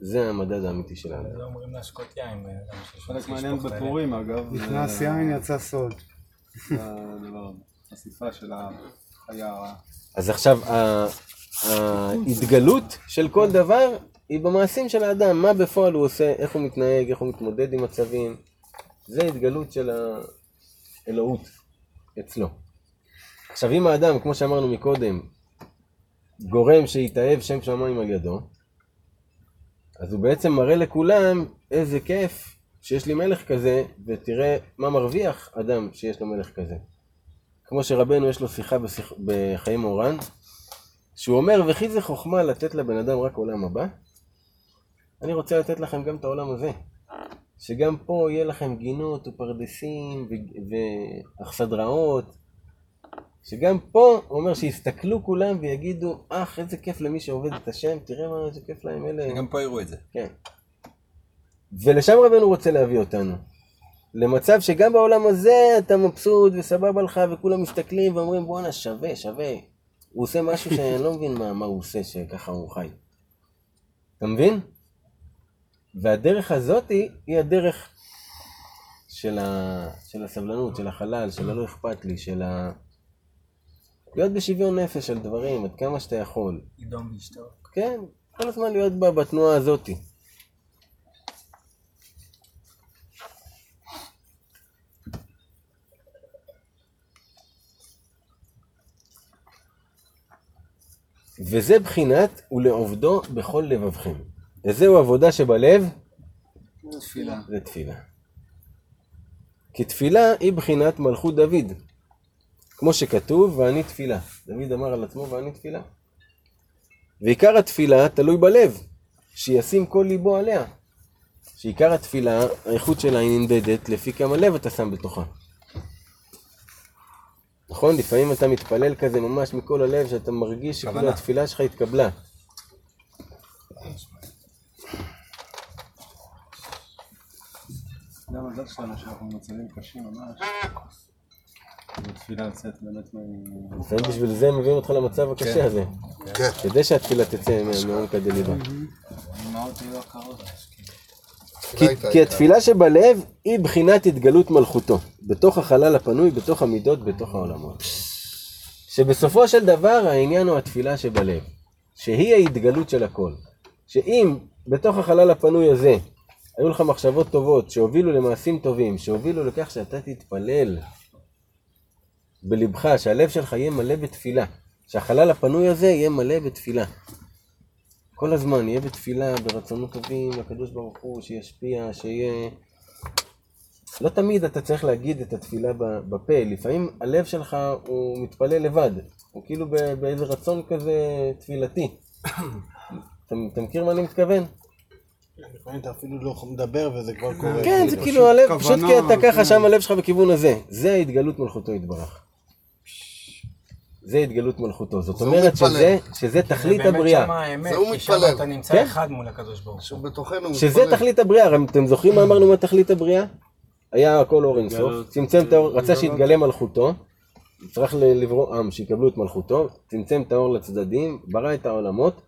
זה המדד האמיתי של האדם. לא אומרים להשקות יין. אה, חלק מעניין. בפורים אגב, נכנס זה- יין, יצא סוד. זה הדבר, החשיפה של הרעה. אז עכשיו, ההתגלות של כל דבר היא במעשים של האדם, מה בפועל הוא עושה, איך הוא מתנהג, איך הוא מתמודד עם מצבים. זה התגלות של האלוהות אצלו. עכשיו, אם האדם, כמו שאמרנו מקודם, גורם שיתאהב שם שמיים על ידו, אז הוא בעצם מראה לכולם איזה כיף שיש לי מלך כזה, ותראה מה מרוויח אדם שיש לו מלך כזה. כמו שרבנו יש לו שיחה בשיח... בחיים אורן, שהוא אומר, וכי זה חוכמה לתת לבן אדם רק עולם הבא? אני רוצה לתת לכם גם את העולם הזה. שגם פה יהיה לכם גינות ופרדסים ואכסדראות. שגם פה, הוא אומר שיסתכלו כולם ויגידו, אך, איזה כיף למי שעובד את השם, תראה מה איזה כיף להם אלה. גם פה יראו את זה. כן. ולשם רבנו רוצה להביא אותנו. למצב שגם בעולם הזה אתה מבסוט וסבבה לך וכולם מסתכלים ואומרים בואנה שווה, שווה. הוא עושה משהו שאני לא מבין מה, מה הוא עושה שככה הוא חי. אתה מבין? והדרך הזאתי היא הדרך של, ה... של הסבלנות, של החלל, של הלא אכפת לי, של ה... להיות בשוויון נפש של דברים, עד כמה שאתה יכול. לדום ולשתות. כן, כל הזמן להיות בה בתנועה הזאתי. וזה בחינת ולעובדו בכל לבבכם. וזהו עבודה שבלב, תפילה. זה תפילה. כי תפילה היא בחינת מלכות דוד. כמו שכתוב, ואני תפילה. דוד אמר על עצמו, ואני תפילה. ועיקר התפילה תלוי בלב, שישים כל ליבו עליה. שעיקר התפילה, האיכות שלה היא נמדדת לפי כמה לב אתה שם בתוכה. נכון? לפעמים אתה מתפלל כזה ממש מכל הלב, שאתה מרגיש שכאילו כוונה. התפילה שלך התקבלה. זה המזל שלנו שאנחנו במצבים קשים ממש. בתפילה לצאת באמת מ... לפעמים בשביל זה מביאים אותך למצב הקשה הזה. כן. כדי שהתפילה תצא מעומקא דליבה. אמרתי לא קרוב. כי, כי התפילה שבלב היא בחינת התגלות מלכותו, בתוך החלל הפנוי, בתוך המידות, בתוך העולמות. שבסופו של דבר העניין הוא התפילה שבלב, שהיא ההתגלות של הכל. שאם בתוך החלל הפנוי הזה היו לך מחשבות טובות שהובילו למעשים טובים, שהובילו לכך שאתה תתפלל בלבך, שהלב שלך יהיה מלא בתפילה, שהחלל הפנוי הזה יהיה מלא בתפילה. כל הזמן, יהיה בתפילה, ברצונות טובים לקדוש ברוך הוא, שישפיע, שיהיה... לא תמיד אתה צריך להגיד את התפילה בפה, לפעמים הלב שלך הוא מתפלל לבד, הוא כאילו באיזה רצון כזה תפילתי. אתה, אתה מכיר מה אני מתכוון? לפעמים אתה אפילו לא מדבר וזה כבר קורה. כן, זה כאילו הלב, פשוט כי אתה ככה כן. שם הלב שלך בכיוון הזה. זה ההתגלות מלכותו יתברך. זה התגלות מלכותו. זאת אומרת מתפלל. שזה, שזה תכלית הבריאה. זה הוא כי שם מתפלל. אתה נמצא כן. אחד מול הקדוש ברוך הוא. שבתוכנו שזה מתפלל. תכלית הבריאה, הרי אתם זוכרים מה אמרנו מה תכלית הבריאה? היה הכל אור אינסוף, צמצם את האור, רצה שיתגלה מלכותו, צריך לברוא עם שיקבלו את מלכותו, צמצם את האור לצדדים, ברא את העולמות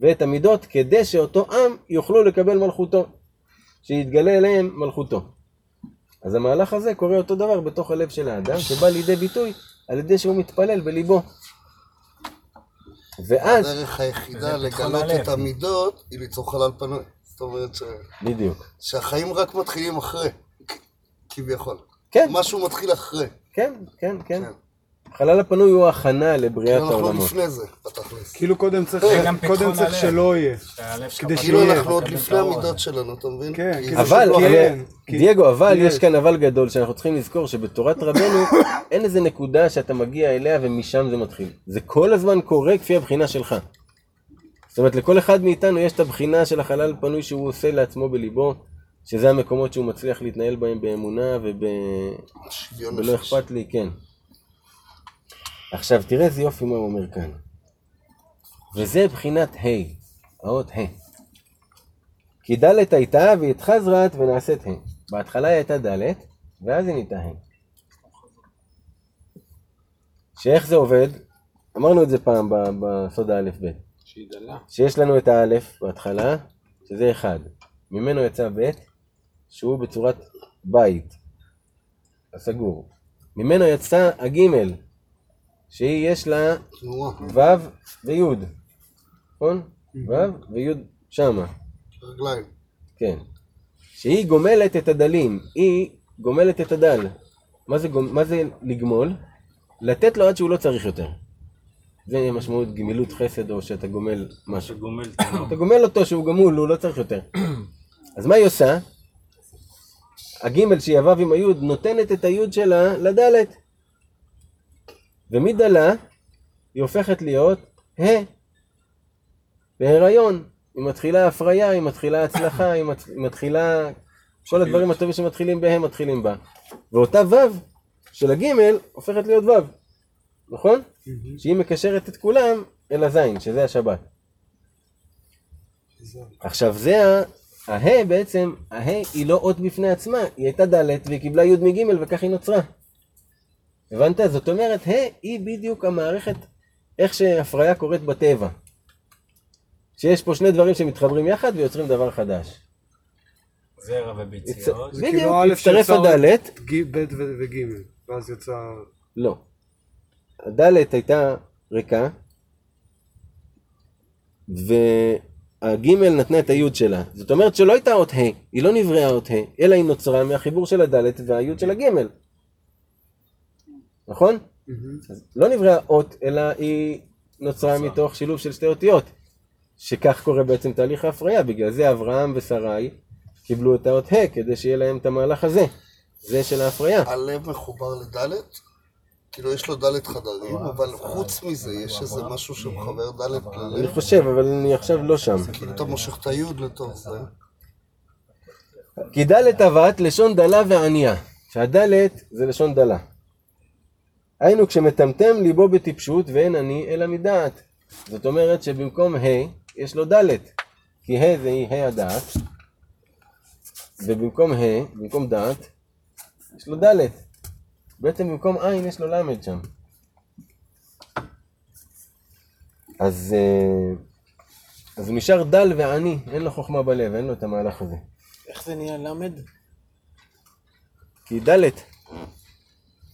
ואת המידות כדי שאותו עם יוכלו לקבל מלכותו, שיתגלה אליהם מלכותו. אז המהלך הזה קורה אותו דבר בתוך הלב של האדם, שבא לידי ביטוי על ידי שהוא מתפלל בליבו. ואז, הדרך היחידה לגלות. את המידות היא ליצור חלל פנוי. זאת אומרת ש... בדיוק. שהחיים רק מתחילים אחרי, כביכול. כן, משהו מתחיל אחרי. כן, כן, כן. כן. החלל הפנוי הוא הכנה לבריאת אנחנו העולמות. לפני זה, בתכלס. כאילו קודם צריך, זה גם קודם צריך. שלא יהיה. כדי פתוח, כאילו שיהיה. אנחנו עוד לפני המידות. שלנו, אתה מבין? כן, אבל, כן, דייגו, אבל יש. כאן אבל גדול שאנחנו צריכים לזכור שבתורת רבנו אין איזה נקודה שאתה מגיע אליה ומשם זה מתחיל. זה כל הזמן קורה כפי הבחינה שלך. זאת אומרת, לכל אחד מאיתנו יש את הבחינה של החלל פנוי שהוא עושה לעצמו בליבו, שזה המקומות שהוא מצליח להתנהל בהם באמונה וב... שוויון ולא. אכפת לי, כן. עכשיו, תראה איזה יופי מה הוא אומר כאן. וזה בחינת ה', האות ה'. כי ד' הייתה והיא התחזרת ונעשית ה'. בהתחלה היא הייתה ד', ואז היא נהייתה ה'. שאיך זה עובד? אמרנו את זה פעם בסוד האלף-ב'. שהיא דלה. שיש לנו את האלף בהתחלה, שזה אחד. ממנו יצא ב', שהוא בצורת בית, הסגור. ממנו יצא הגימל, שהיא יש לה ו' וי', נכון? ו' וי' שמה, רגליים. כן. שהיא גומלת את הדלים, היא גומלת את הדל. מה זה, גומ- מה זה לגמול? לתת לו עד שהוא לא צריך יותר. זה משמעות גמילות חסד או שאתה גומל משהו. שגומל אתה גומל אותו שהוא גמול, הוא לא צריך יותר. אז מה היא עושה? הגימל שהיא הוו עם היוד נותנת את היוד שלה לדלת. ומדלה היא הופכת להיות ה' בהיריון. היא מתחילה הפריה, היא מתחילה הצלחה, היא מת- מתחילה... כל הדברים הטובים שמתחילים בהם מתחילים בה. ואותה ו' של הגימל הופכת להיות ו', נכון? שהיא מקשרת את כולם אל הזין, שזה השבת. עכשיו זה ה... הה בעצם, הה היא לא אות בפני עצמה, היא הייתה ד' והיא קיבלה י' מג' וכך היא נוצרה. הבנת? זאת אומרת, ה' היא בדיוק המערכת, איך שהפריה קורית בטבע. שיש פה שני דברים שמתחברים יחד ויוצרים דבר חדש. זרע וביציות. זה כאילו א' הצטרף הדלת, ב' ו- וג', ואז יצא... לא. הדלת הייתה ריקה, והגימל נתנה את היוד שלה. זאת אומרת שלא הייתה אות ה', היא לא נבראה אות ה', אלא היא נוצרה מהחיבור של הדלת והיוד של הגימל. נכון? אז לא נבראה אות, אלא היא נוצרה מתוך שילוב של שתי אותיות. שכך קורה בעצם תהליך ההפריה, בגלל זה אברהם ושרי קיבלו את האות ה' כדי שיהיה להם את המהלך הזה. זה של ההפריה. הלב מחובר לדלת? כאילו יש לו דלת חדרים, אבל חוץ מזה יש איזה משהו שמחבר דלת אני ללב. חושב, אבל אני עכשיו לא שם. כאילו אתה מושך את היוד לתוך זה. כי דלת אבת לשון דלה וענייה. שהדלת זה לשון דלה. היינו כשמטמטם ליבו בטיפשות ואין אני אלא מדעת. זאת אומרת שבמקום ה' יש לו דלת. כי ה' זה היא ה' הדעת. ובמקום ה', במקום דעת, יש לו דלת. בעצם במקום עין יש לו למד שם. אז, אה, אז הוא נשאר דל ועני, אין לו חוכמה בלב, אין לו את המהלך הזה. איך זה נהיה למד? כי דלת.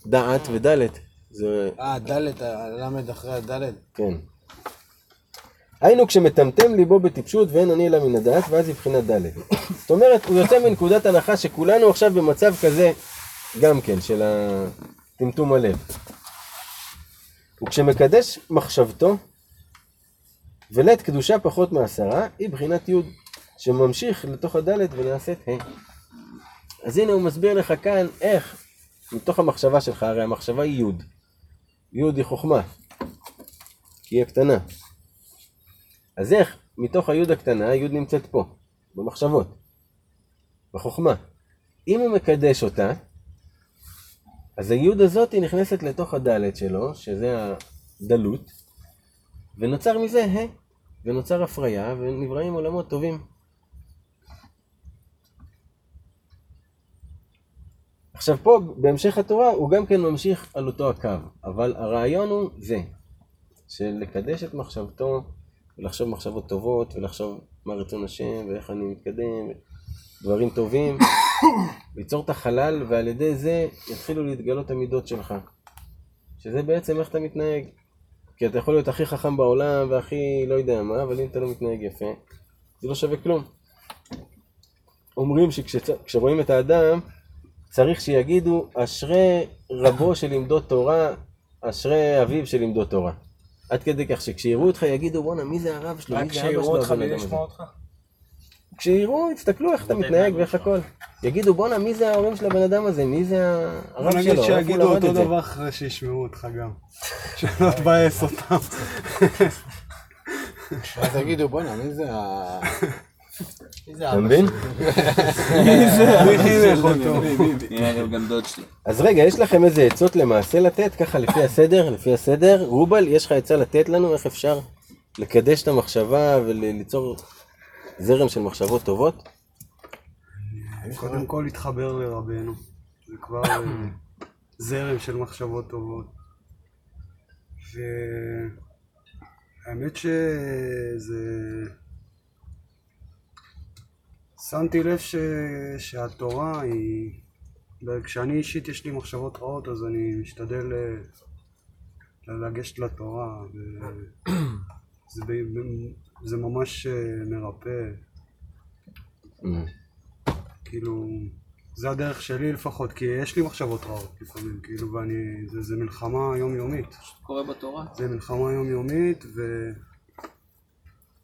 דעת ודלת. זה, אה, דלת, הלמד אחרי הדלת. כן. היינו כשמטמטם ליבו בטיפשות ואין אני אלא מן הדעת, ואז היא בחינת דלת. זאת אומרת, הוא יוצא מנקודת הנחה שכולנו עכשיו במצב כזה, גם כן, של טמטום הלב. וכשמקדש מחשבתו, ולית קדושה פחות מעשרה, היא בחינת י' שממשיך לתוך הדלת ונעשית ה'. אז הנה הוא מסביר לך כאן איך, מתוך המחשבה שלך, הרי המחשבה היא י', י' היא חוכמה, כי היא הקטנה. אז איך, מתוך הי' הקטנה, י' נמצאת פה, במחשבות, בחוכמה. אם הוא מקדש אותה, אז היוד הזאת היא נכנסת לתוך הדלת שלו, שזה הדלות, ונוצר מזה ה', ונוצר הפריה, ונבראים עולמות טובים. עכשיו פה, בהמשך התורה, הוא גם כן ממשיך על אותו הקו, אבל הרעיון הוא זה, של לקדש את מחשבתו, ולחשוב מחשבות טובות, ולחשוב מה רצון השם, ואיך אני מתקדם, דברים טובים, ליצור את החלל, ועל ידי זה יתחילו להתגלות המידות שלך. שזה בעצם איך אתה מתנהג. כי אתה יכול להיות הכי חכם בעולם, והכי לא יודע מה, אבל אם אתה לא מתנהג יפה, זה לא שווה כלום. אומרים שכשרואים את האדם, צריך שיגידו, אשרי רבו שלימדו תורה, אשרי אביו שלימדו תורה. עד כדי כך שכשיראו אותך יגידו, בואנה, מי זה הרב שלו? רק מי זה אבא כשיראו שלו? אותך הבן בלי אדם הזה?" לשמוע אותך? כשיראו, יסתכלו איך אתה מתנהג ואיך הכל. יגידו, בואנה, מי זה ההורים של הבן אדם הזה? מי זה בוא הרב נגיד שלו? איפה הוא שיגידו אותו? דבר אחרי שישמעו אותך גם. שלא תבאס אותם. ואז יגידו, בואנה, מי זה ה... אתה מבין? מי חינך אותו? נראה גם דוד שלי. אז רגע, יש לכם איזה עצות למעשה לתת, ככה לפי הסדר, לפי הסדר. רובל, יש לך עצה לתת לנו איך אפשר לקדש את המחשבה וליצור זרם של מחשבות טובות? קודם כל להתחבר לרבנו. זה כבר זרם של מחשבות טובות. והאמת שזה... שמתי לב ש... שהתורה היא... כשאני אישית יש לי מחשבות רעות אז אני משתדל אה, לגשת לתורה וזה ב... זה ממש אה, מרפא כאילו, זה הדרך שלי לפחות, כי יש לי מחשבות רעות לפעמים, כאילו, ואני, זה, זה מלחמה יומיומית. זה מלחמה יומיומית, ו...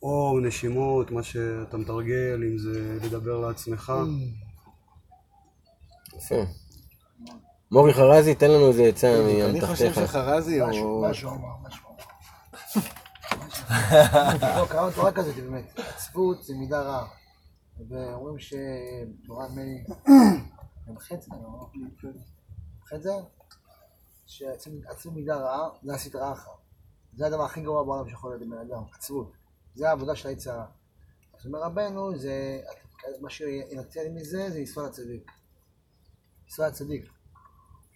או נשימות, מה שאתה מתרגל, אם זה לדבר לעצמך. יפה. מורי חרזי, תן לנו איזה עצה אני חושב מאמתחתך. שחרזי הוא... משהו אמר, משהו אמר. לא, קראנו תורה כזאת באמת, עצבות זה מידה רעה. ואומרים שתורה מי... חצי, לא? חצי? שעצבות מידה רעה, זה עשית רעך. זה הדבר הכי גרוע בעולם שיכול להיות לבן אדם, עצבות. זה העבודה של היצר הרע. אז אומר רבנו, זה... מה שינצל מזה זה לנסוע לצדיק. לנסוע לצדיק.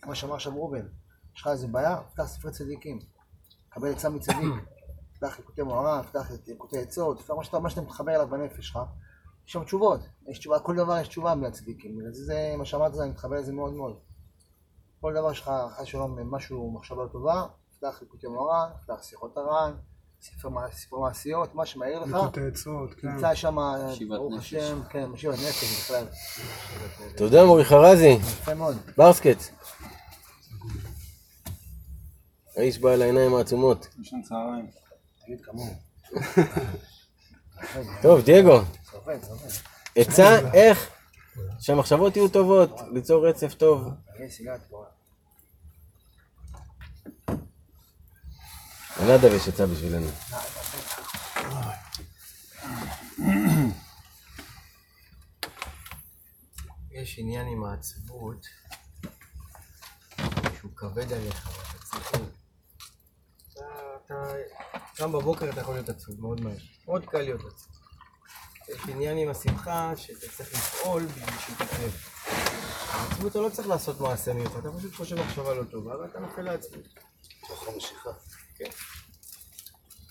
כמו שאמר עכשיו ראובן, יש לך איזה בעיה? פתח ספרי צדיקים. קבל עצה מצדיק. פתח ליקוטי מוהר"ן, פתח ליקוטי עצות, פתח מה שאתה, מה שאתה מתחבר אליו בנפש שלך. יש שם תשובות. יש תשובה, כל דבר יש תשובה מהצדיקים. זה, זה, מה שאמרת, אני מתחבר לזה מאוד מאוד. כל דבר שלך, חס ושלום, משהו, מחשבה טובה, פתח ליקוטי מוהר"ן, פתח שיחות הר"ן, ספר מע- ספרי מעשיות, מה שמעיר לך. ליקוטי עצות, כן. נמצא שם, ברוך. השם, כן, משיבת נפש בכלל. תודה, מורי חרזי. יפה מאוד. ברסקץ. האיש בעל העיניים העצומות. ישן צהריים. תגיד כמוהו. טוב, דייגו. עצה איך שהמחשבות יהיו טובות, ליצור רצף טוב. פה. לנדב יש עצה בשבילנו. יש עניין עם העצבות שהוא כבד עליך, ואתה צריך... אתה, אתה... גם בבוקר אתה יכול להיות עצוב, מאוד מהר. מאוד קל להיות עצוב. יש עניין עם השמחה שאתה צריך לפעול בשביל שהיא תקרה. העצבות אתה לא צריך לעשות מעשה מיוחד, אתה פשוט חושב מחשבה לא טובה ואתה נופל לעצבות. ככה משיכה.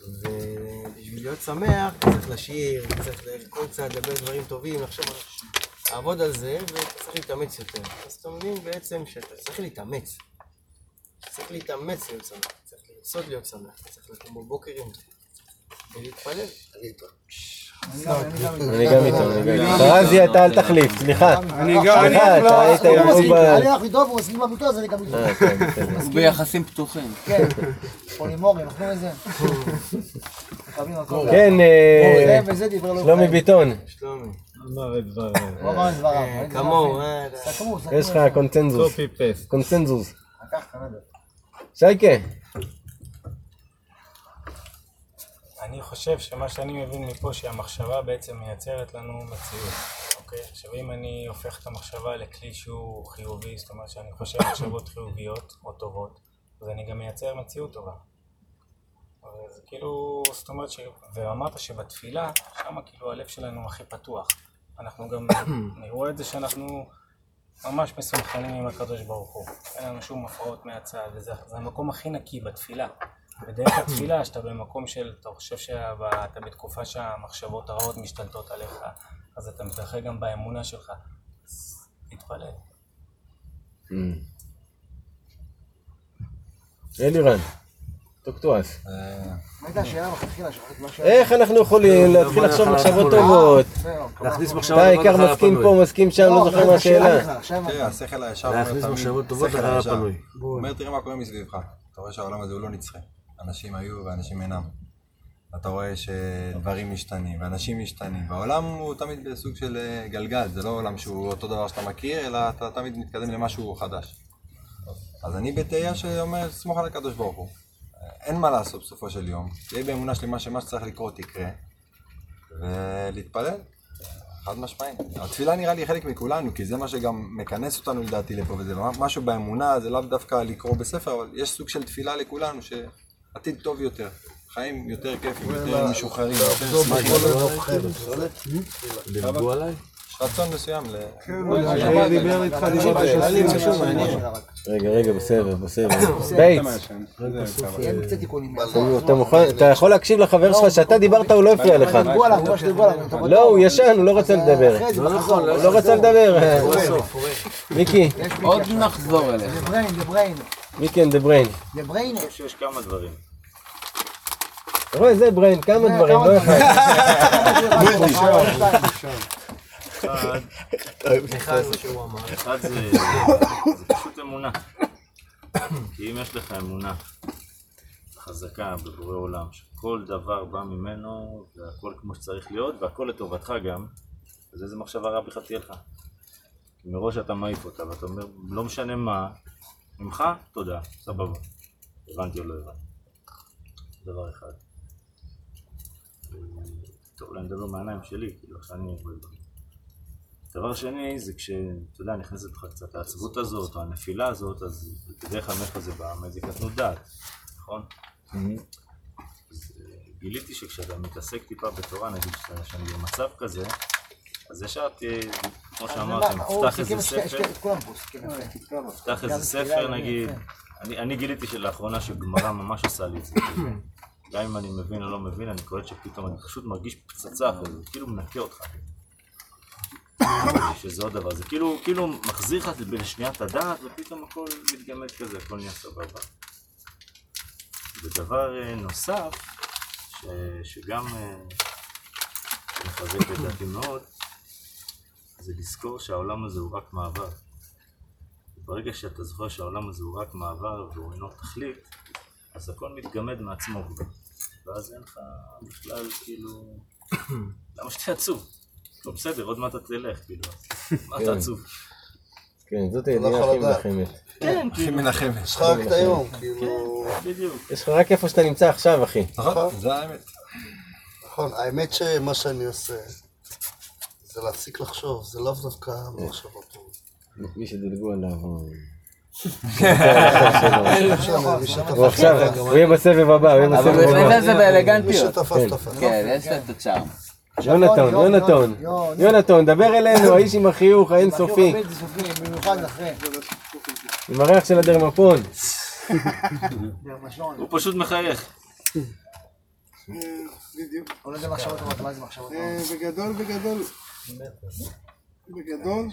ובשביל להיות שמח, צריך לשיר, צריך כל צעד לדבר דברים טובים, לחשוב, לעבוד על זה, ואתה צריך להתאמץ יותר. אז אתה מבין בעצם שאתה צריך להתאמץ. צריך להתאמץ להיות שמח, צריך לרצות להיות שמח, צריך לקום בבוקר עם זה, ולהתפלל. ענית. אני גם איתו, אני גם איתו. פרזי אתה אל תחליף, סליחה. אני גם, אני סליחה, אתה היית עם הוא מסכים, ב... אני הולך איתו והוא מסכים בביתו, אז אני גם איתו. אה, כן. הוא ביחסים פתוחים. כן, פולימורי, אנחנו איזה. כן, אה, לא שלומי. ביטון, שלומי. אמר את דבריו. הוא אמר את דבריו. אה, כמוהו. יש לך קונצנזוס. קופי פסט. קונצנזוס. שייקה, אני חושב שמה שאני מבין מפה שהמחשבה בעצם מייצרת לנו מציאות, אוקיי? עכשיו אם אני הופך את המחשבה לכלי שהוא חיובי, זאת אומרת שאני חושב מחשבות חיוביות או טובות, אז אני גם מייצר מציאות טובה. זה כאילו, זאת אומרת ש... ואמרת שבתפילה, שם כאילו הלב שלנו הכי פתוח. אנחנו גם, אני רואה את זה שאנחנו ממש מסונכרנים עם הקדוש ברוך הוא. אין לנו שום הפרעות מהצד, וזה זה המקום הכי נקי בתפילה. בדרך התפילה, שאתה במקום של, אתה חושב שאתה בתקופה שהמחשבות הרעות משתלטות עליך, אז אתה מתרחק גם באמונה שלך. אז תתפלל. אלירן, טוקטואס. שכחתי מה השאלה. איך אנחנו יכולים להתחיל לחשוב מחשבות טובות? להכניס מחשבות אתה טובות העיקר לחלל מסכים. פה, מסכים שם, לא זוכר מה השאלה. תראה, השכל הישר אומר להכניס מחשבות טובות הישר. הפנוי. הוא אומר, תראה מה קורה מסביבך. אתה רואה שהעולם הזה הוא לא נצחי. אנשים היו ואנשים אינם. אתה רואה שדברים משתנים, ואנשים משתנים, והעולם הוא תמיד בסוג של אה, גלגל, זה לא עולם שהוא אותו דבר שאתה מכיר, אלא אתה תמיד מתקדם למשהו חדש. אז אני בתהייה שאומר, סמוך על הקדוש ברוך הוא. אין מה לעשות בסופו של יום, תהיה באמונה שלמה שמה שצריך לקרות יקרה, ולהתפלל, חד משמעית. התפילה נראה לי חלק מכולנו, כי זה מה שגם מכנס אותנו לדעתי לפה, וזה משהו באמונה, זה לאו דווקא לקרוא בספר, אבל יש סוג של תפילה לכולנו, שעתיד טוב יותר, חיים יותר כיפים, יותר משוחררים, יותר שמחים. לימדו עליי? יש רצון מסוים ל... דיבר איתך, דיבר מעניין. רגע, רגע, בסדר, בסדר. בייטס, תיקונים. אתה יכול להקשיב לחבר שלך שאתה דיברת, הוא לא הפריע לך. לא, הוא ישן, הוא לא רצה לדבר. אחרי זה לא. נכון, הוא לא רצה לדבר. מיקי, עוד. נחזור אליך. The brain, the brain. the brain. יש כמה דברים. אתה רואה, זה brain, כמה זה דברים, לא אחד. אחד זה, זה פשוט אמונה. כי אם יש לך אמונה חזקה בבורא עולם, שכל דבר בא ממנו, והכל כמו שצריך להיות, והכל לטובתך גם, אז איזה מחשבה רע בכלל תהיה לך. מראש אתה מעיף אותה, ואתה אומר, לא משנה מה, ממך, תודה, סבבה. הבנתי או לא הבנתי. דבר אחד. טוב, אולי אני מדבר מהעיניים שלי, כאילו, איך שאני רואה דברים. דבר שני, זה כשאתה יודע, נכנסת לך קצת העצבות הזאת, או הנפילה הזאת, אז בדרך כלל מאיפה זה בא? מאיזה קטנות דעת, נכון? אז אה, גיליתי שכשאתה מתעסק טיפה בתורה, נגיד שאני במצב כזה, אז ישר תהיה, כמו שאמרתם, הוא תפתח סיכם איזה ספר, גם איזה ספר נגיד. אני, גיליתי שלאחרונה שגמרא ממש עושה לי את זה, גם אם אני מבין או לא מבין, אני קולט שפתאום אני פשוט מרגיש פצצה כזאת, כאילו מנקה אותך. שזה עוד דבר, זה כאילו, כאילו מחזיר לך לשנייה את הדעת ופתאום הכל מתגמד כזה, הכל נהיה סבבה. ודבר אה, נוסף, ש, שגם אה, מחזק את דעתי מאוד, זה לזכור שהעולם הזה הוא רק מעבר. ברגע שאתה זוכר שהעולם הזה הוא רק מעבר והוא אינו תכלית, אז הכל מתגמד מעצמו כבר. ואז אין לך בכלל, כאילו... למה שתהיה עצוב? לא בסדר, עוד מעט אתה תלך, כאילו, מה אתה כן. עצוב? כן, זאת לא הידיעה הכי. מנחמת. כן, הכי כאילו, מנחמת. יש לך רק את היום, כאילו... בדיוק. יש לך רק איפה שאתה נמצא עכשיו, אחי. נכון, זה האמת. נכון, האמת שמה שאני עושה זה להפסיק לחשוב, זה לאו דווקא מחשבות. מי שדילגו עליו, הוא- מי שתפס הוא עכשיו, הוא יהיה בסבב הבא, הוא יהיה אבל בסבב הוא הבא. את זה מי באלגנטיות. שתפס כן. תפס. כן, יש לה את הצ'ארם. יונתן, יון. יונתן, דבר אלינו, האיש עם החיוך האינסופי. עם הריח של הדרמפון. הוא פשוט מחייך. בדיוק. הוא אה? בגדול, בגדול, בגדול,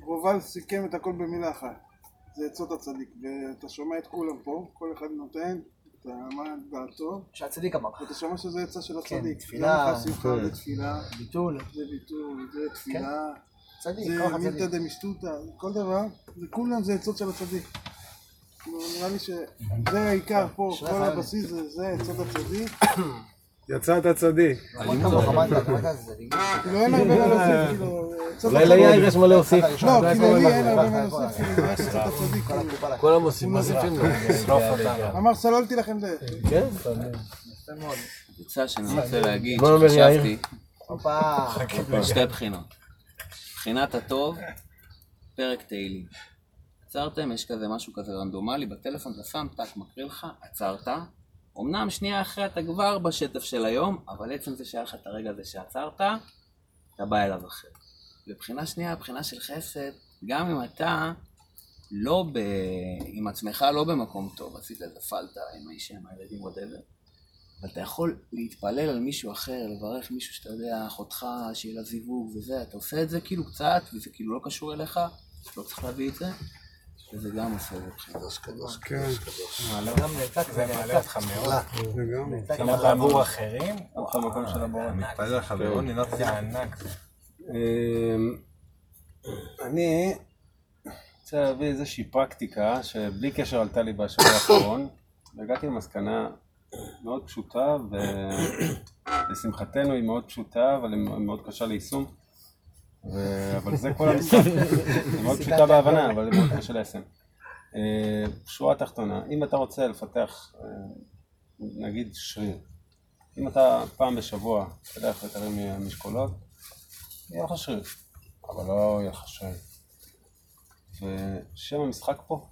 רובל סיכם את הכל במילה אחת. זה עצות הצדיק, ואתה שומע את כולם פה, כל אחד נותן את אתה אמר את דעתו, שהצדיק אמר. ואתה שומע שזה עצה של כן, הצדיק. תפילה, גם לך שמחה כן. ותפילה, ביטול. זה ביטול, זה תפילה, צדיק, זה מילתא. דמשטותא, כל דבר, זה כולם זה עצות של הצדיק. נראה לי שזה העיקר פה, כל. הבסיס זה- זה עצות הצדיק. יצאת צדיק. צדיק. כאילו אין הרבה מה להוסיף, כאילו, עצות אולי. ליאיר יש מה להוסיף. לא, כאילו לי אין הרבה מה להוסיף, כאילו, זה רק עצות הצדיק. כאילו. כולם עושים, מוסיפים לו. אמר סללתי לכם זה. כן? עצה שאני רוצה להגיד? שחשבתי, הופה. שתי בחינות. בחינת הטוב, פרק תהילים. עצרתם, יש כזה משהו כזה רנדומלי בטלפון, אתה שם, טק, מקריא לך, עצרת. אמנם שנייה אחרי אתה כבר בשטף של היום, אבל עצם זה שהיה לך את הרגע הזה שעצרת, אתה בא אליו אחר. ובחינה שנייה, בחינה של חסד, גם אם אתה לא ב... עם עצמך לא במקום טוב, עשית איזה פלטה עם האישה, עם הילדים, whatever, אבל אתה יכול להתפלל על מישהו אחר, לברך מישהו שאתה יודע, אחותך, שיהיה לה זיווג וזה, אתה עושה את זה כאילו קצת, וזה כאילו לא קשור אליך, לא צריך להביא את זה, וזה גם עושה את זה. קדוש קדוש כן, גם נעתק זה מעלה אותך מאוד. לגמרי. גם עבור אחרים, הלך למקום של הבורא. מתפלל על חברו, נינת זה ענק. אני רוצה להביא איזושהי פרקטיקה שבלי קשר עלתה לי בשבוע האחרון, והגעתי למסקנה מאוד פשוטה, ולשמחתנו היא מאוד פשוטה, אבל היא מאוד קשה ליישום. אבל זה כל המשחק. היא מאוד פשוטה בהבנה, אבל היא מאוד קשה ליישם. אה, שורה תחתונה, אם אתה רוצה לפתח, אה, נגיד שריר, אם אתה פעם בשבוע תלך ותרים משקולות, יהיה לך שריר, אבל לא יהיה לך שריר. ושם המשחק פה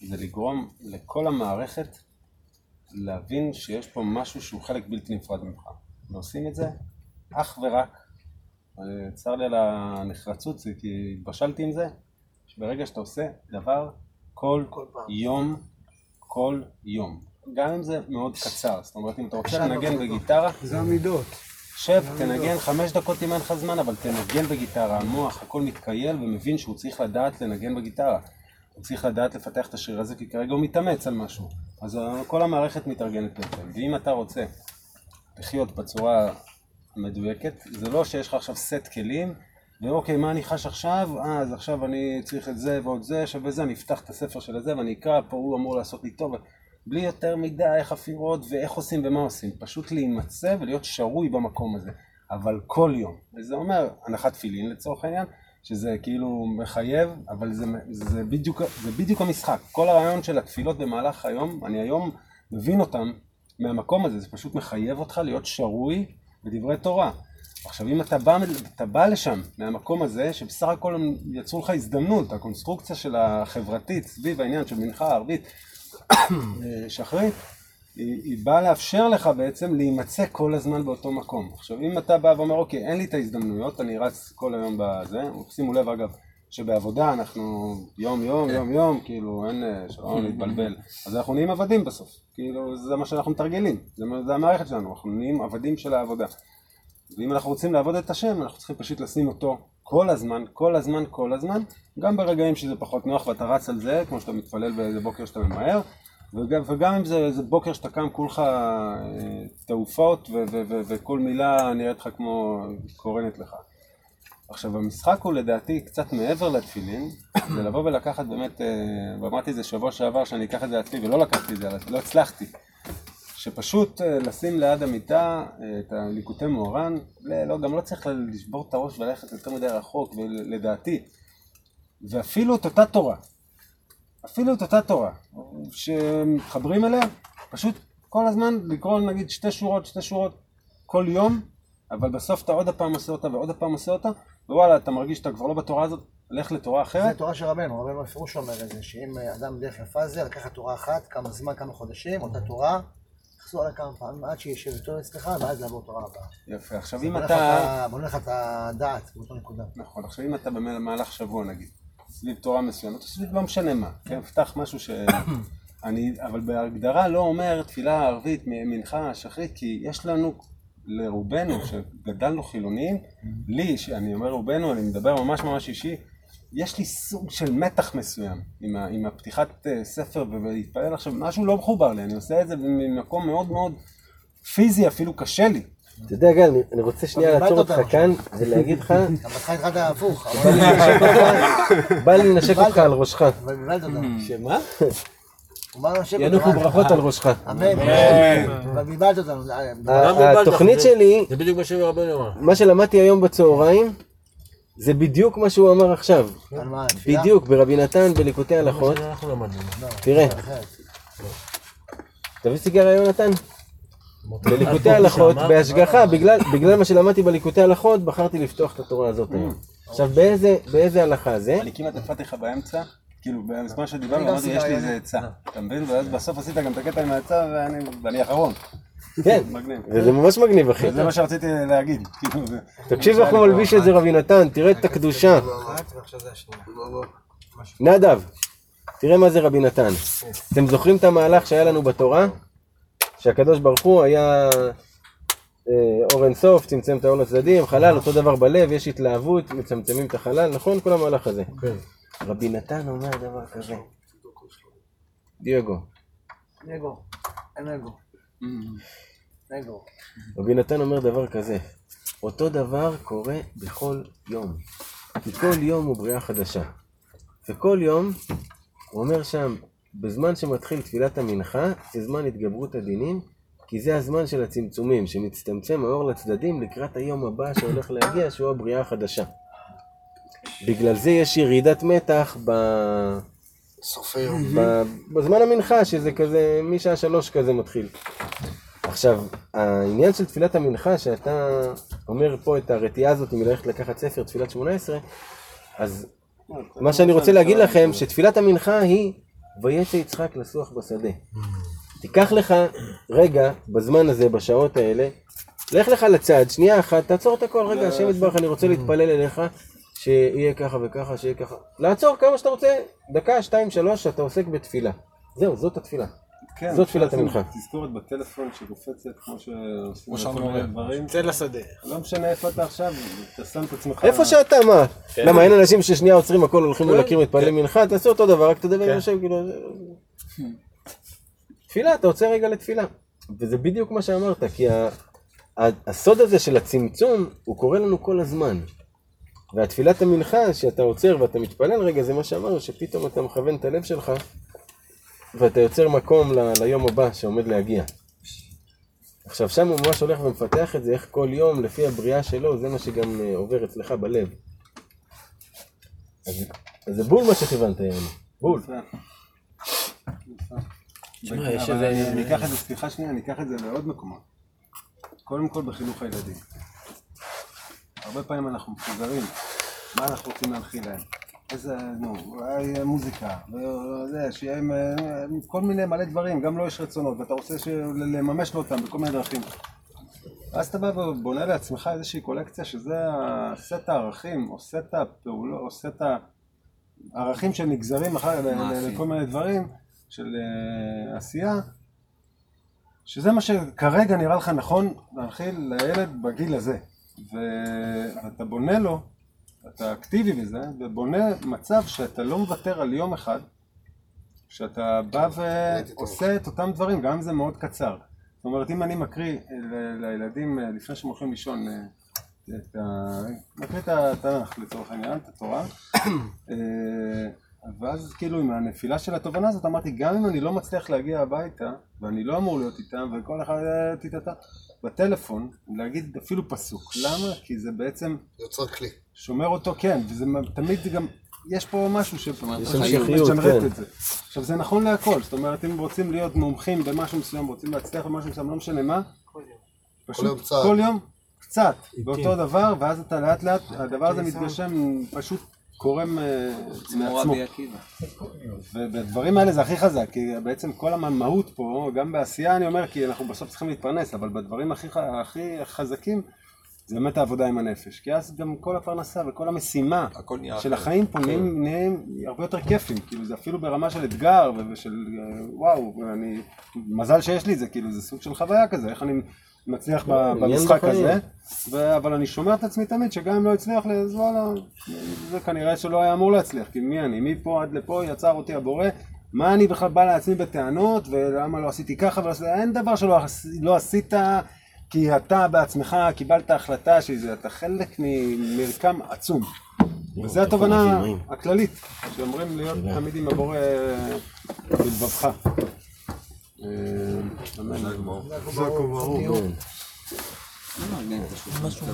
זה לגרום לכל המערכת להבין שיש פה משהו שהוא חלק בלתי נפרד ממך. ועושים את זה אך ורק, צר לי על הנחרצות, כי התבשלתי עם זה, שברגע שאתה עושה דבר כל, יום, כל יום, גם אם זה מאוד קצר, זאת אומרת אם אתה רוצה לנגן בגיטרה, זה המידות. שב, תנגן חמש דקות אם אין לך זמן, אבל תנגן בגיטרה, המוח הכל מתקייל ומבין שהוא צריך לדעת לנגן בגיטרה. הוא צריך לדעת לפתח את השריר הזה, כי כרגע הוא מתאמץ על משהו. אז כל המערכת מתארגנת בהתאם. ואם אתה רוצה לחיות בצורה המדויקת, זה לא שיש לך עכשיו סט כלים, ואוקיי, מה אני חש עכשיו? אה, אז עכשיו אני צריך את זה ועוד זה, שווה זה, אני אפתח את הספר של הזה ואני אקרא, פה הוא אמור לעשות לי טוב. בלי יותר מדי חפירות ואיך עושים ומה עושים, פשוט להימצא ולהיות שרוי במקום הזה, אבל כל יום. וזה אומר הנחת תפילין לצורך העניין, שזה כאילו מחייב, אבל זה, זה, בדיוק, זה בדיוק המשחק. כל הרעיון של התפילות במהלך היום, אני היום מבין אותם מהמקום הזה, זה פשוט מחייב אותך להיות שרוי בדברי תורה. עכשיו אם אתה בא, אתה בא לשם מהמקום הזה, שבסך הכל הם יצרו לך הזדמנות, הקונסטרוקציה של החברתית סביב העניין של מנחה ערבית, שחרית, היא, היא באה לאפשר לך בעצם להימצא כל הזמן באותו מקום. עכשיו אם אתה בא ואומר אוקיי אין לי את ההזדמנויות, אני רץ כל היום בזה, שימו לב אגב שבעבודה אנחנו יום יום יום יום, כאילו אין, אה, שלא נתבלבל, אז אנחנו נהיים עבדים בסוף, כאילו זה מה שאנחנו מתרגלים, זה, זה המערכת שלנו, אנחנו נהיים עבדים של העבודה. ואם אנחנו רוצים לעבוד את השם, אנחנו צריכים פשוט לשים אותו כל הזמן, כל הזמן, כל הזמן, גם ברגעים שזה פחות נוח ואתה רץ על זה, כמו שאתה מתפלל באיזה בוקר שאתה ממהר, וגם, וגם אם זה איזה בוקר שאתה קם כולך אה, תעופות וכל מילה נראית לך כמו קורנת לך. עכשיו המשחק הוא לדעתי קצת מעבר לתפילין, זה לבוא ולקחת באמת, אה, ואמרתי את זה שבוע שעבר שאני אקח את זה לעצמי ולא לקחתי את זה, לא הצלחתי. שפשוט אה, לשים ליד המיטה אה, את הליקוטי לא, לא, גם לא צריך לשבור את הראש וללכת יותר מדי רחוק, לדעתי. ואפילו את אותה תורה, אפילו את אותה תורה, שמתחברים אליה, פשוט כל הזמן לקרוא נגיד שתי שורות, שתי שורות כל יום, אבל בסוף אתה עוד הפעם עושה אותה ועוד הפעם עושה אותה, ווואלה, אתה מרגיש שאתה כבר לא בתורה הזאת, לך לתורה אחרת. זה תורה של רבנו, רבנו בפירוש אומר את זה, שאם אדם דרך יפה זה, לקחת תורה אחת, כמה זמן, כמה חודשים, אותה תורה, לחזור עליה כמה פעמים עד שישב יותר אצלך, ואז לעבור תורה הבאה. יפה, עכשיו אם אתה... בונה לך את הדעת באותו נקודה. נכון, עכשיו אם אתה במהלך שבוע נגיד, סביב תורה מסוימת, או סביב לא משנה מה, כן, פתח משהו ש... אני, אבל בהגדרה לא אומר תפילה ערבית, מנחה, שחרית, כי יש לנו, לרובנו, שגדלנו חילונים, לי, שאני אומר רובנו, אני מדבר ממש ממש אישי, יש לי סוג של מתח מסוים עם, ה, עם הפתיחת אה, ספר ולהתפעל עכשיו, משהו לא מחובר לי, אני עושה את זה ממקום מאוד מאוד פיזי, אפילו קשה לי. אתה יודע, גל, אני- רוצה שנייה לעצור אותך כאן ולהגיד לך, גם בהתחלה התחלת הפוך, בא לי לנשק אותך- על ראשך. שמה? בא לנשק ינוחו. ברכות על ראשך. אמן. אבל בלבלת אותנו. התוכנית שלי, זה בדיוק מה שרבנו אמר. מה שלמדתי היום בצהריים, זה בדיוק מה שהוא אמר עכשיו. על מה? תפילה? בדיוק, ברבי נתן, בליקוטי הלכות. אנחנו למדנו. תראה, תביא סיגריה יונתן. בליקוטי הלכות, בהשגחה, בגלל בגלל מה שלמדתי בליקוטי הלכות, בחרתי לפתוח את התורה הזאת היום. עכשיו, באיזה באיזה הלכה זה? אני כמעט הפרעתי לך באמצע, כאילו בזמן שדיברנו אמרתי יש לי איזה עצה, אתה מבין? ואז בסוף עשית גם את הקטע עם העצה ואני- ואני אחרון. כן. וזה ממש מגניב, אחי. זה מה שרציתי להגיד. כאילו, זה- תקשיב איך הוא מלביש את זה רבי נתן, תראה את הקדושה. ועכשיו זה השנייה. נדב, תראה מה זה רבי נתן. אתם זוכרים את המהלך שהיה לנו בתורה? שהקדוש ברוך הוא היה אה, אור אינסוף, צמצם את האור לצדדים, חלל, אותו דבר בלב, יש התלהבות, מצמצמים את החלל, נכון? כל המהלך הזה. רבי נתן אומר דבר כזה. דייגו. אין נגו. נגו. רבי נתן אומר דבר כזה, אותו דבר קורה בכל יום. כי כל יום הוא בריאה חדשה. וכל יום, הוא אומר שם, בזמן שמתחיל תפילת המנחה, זה זמן התגברות הדינים, כי זה הזמן של הצמצומים, שמצטמצם האור לצדדים לקראת היום הבא שהולך להגיע, שהוא הבריאה החדשה. בגלל זה יש ירידת מתח ב... סופי יום. ב- בזמן המנחה, שזה כזה, משעה שלוש כזה מתחיל. עכשיו, העניין של תפילת המנחה, שאתה אומר פה את הרתיעה הזאת מללכת לקחת ספר, תפילת שמונה עשרה, אז מה שאני רוצה להגיד לכם, שתפילת המנחה היא ויצא יצחק לסוח בשדה. תיקח לך רגע, בזמן הזה, בשעות האלה, לך לך לצד, שנייה אחת, תעצור את הכל, רגע, השם יתברך, אני רוצה להתפלל אליך, שיהיה ככה וככה, שיהיה ככה. לעצור כמה שאתה רוצה, דקה, שתיים, שלוש, שאתה עוסק בתפילה. זהו, זאת התפילה. כן, זאת תפילת המנחה. תזכורת בטלפון שקופצת כמו שעושים בכל שאמרנו, מיני דברים. צא לשדה. לא משנה איפה אתה עכשיו, אתה שם את עצמך. איפה שאתה, מה? כן. למה אין אנשים ששנייה עוצרים הכל, הולכים לקיר, מתפללים מנחה, תעשו אותו דבר, רק תדבר כן. עם השם, כאילו... תפילה, אתה עוצר רגע לתפילה. וזה בדיוק מה שאמרת, כי הסוד הזה של הצמצום, הוא קורה לנו כל הזמן. והתפילת המנחה, שאתה עוצר ואתה מתפלל רגע, זה מה שאמרנו, שפתאום אתה מכוון את הלב שלך, ואתה יוצר מקום ל- ליום הבא שעומד להגיע. עכשיו שם הוא ממש הולך ומפתח את זה, איך כל יום, לפי הבריאה שלו, זה מה שגם אה, עובר אצלך בלב. אז, אז זה בול מה שכיוונת, יוני. בול. תשמע, יש אבל איזה- אני אני אקח את זה, סליחה שנייה, אני אקח את זה לעוד מקומות. קודם כל בחינוך הילדים. הרבה פעמים אנחנו מפוזרים, מה אנחנו רוצים להנחיל להם? איזה, נו, אולי מוזיקה, וזה, שיהיה עם אה, כל מיני מלא דברים, גם לו יש רצונות, ואתה רוצה לממש לו אותם בכל מיני דרכים. ואז אתה בא ובונה לעצמך איזושהי קולקציה שזה הסט הערכים, או סט הפעולות, או סט הערכים שנגזרים אחר. לכל מיני דברים של אה, עשייה, שזה מה שכרגע נראה לך נכון להנחיל לילד בגיל הזה. ואתה בונה לו, אתה אקטיבי בזה, ובונה מצב שאתה לא מוותר על יום אחד, שאתה בא ועושה את אותם דברים, גם אם זה מאוד קצר. זאת אומרת, אם אני מקריא לילדים אה, לפני שהם הולכים לישון, אה, את ה... מקריא את התנ"ך לצורך העניין, את התורה, אה, ואז כאילו עם הנפילה של התובנה הזאת אמרתי, גם אם אני לא מצליח להגיע הביתה, ואני לא אמור להיות איתם, וכל אחד טיטטה, בטלפון, להגיד אפילו פסוק. למה? כי זה בעצם יוצר כלי. שומר אותו, כן, וזה תמיד זה גם, יש פה משהו יש המשכיות, שמשנרט כן. את זה. עכשיו זה נכון להכל, זאת אומרת אם רוצים להיות מומחים במשהו מסוים, רוצים להצליח במשהו מסוים, לא משנה מה, פשוט יום. כל יום קצת, באותו דבר, ואז אתה לאט לאט, הדבר הזה מתגשם, פשוט קורם אה, כמו מעצמו. רבי עקיבא. ובדברים האלה זה הכי חזק, כי בעצם כל המהות פה, גם בעשייה אני אומר, כי אנחנו בסוף צריכים להתפרנס, אבל בדברים הכי, הכי חזקים, זה באמת העבודה עם הנפש. כי אז גם כל הפרנסה וכל המשימה של. החיים פה נהיים, נהיים הרבה יותר כיפים, כאילו זה אפילו ברמה של אתגר ושל אה, וואו, אני, מזל שיש לי את זה, כאילו זה סוג של חוויה כזה, איך אני מצליח במשחק. הזה, ו- אבל אני שומר את עצמי תמיד שגם אם לא הצליח, אז וואלה, זה כנראה שלא היה אמור להצליח, כי מי אני? מפה עד לפה יצר אותי הבורא, מה אני בכלל בא לעצמי בטענות, ולמה לא עשיתי ככה ולא עשיתי, אין דבר שלא לא עשית, כי אתה בעצמך קיבלת החלטה שזה, אתה חלק ממרקם עצום. וזו התובנה הכללית, שאומרים להיות תמיד עם הבורא בלבבך. אה.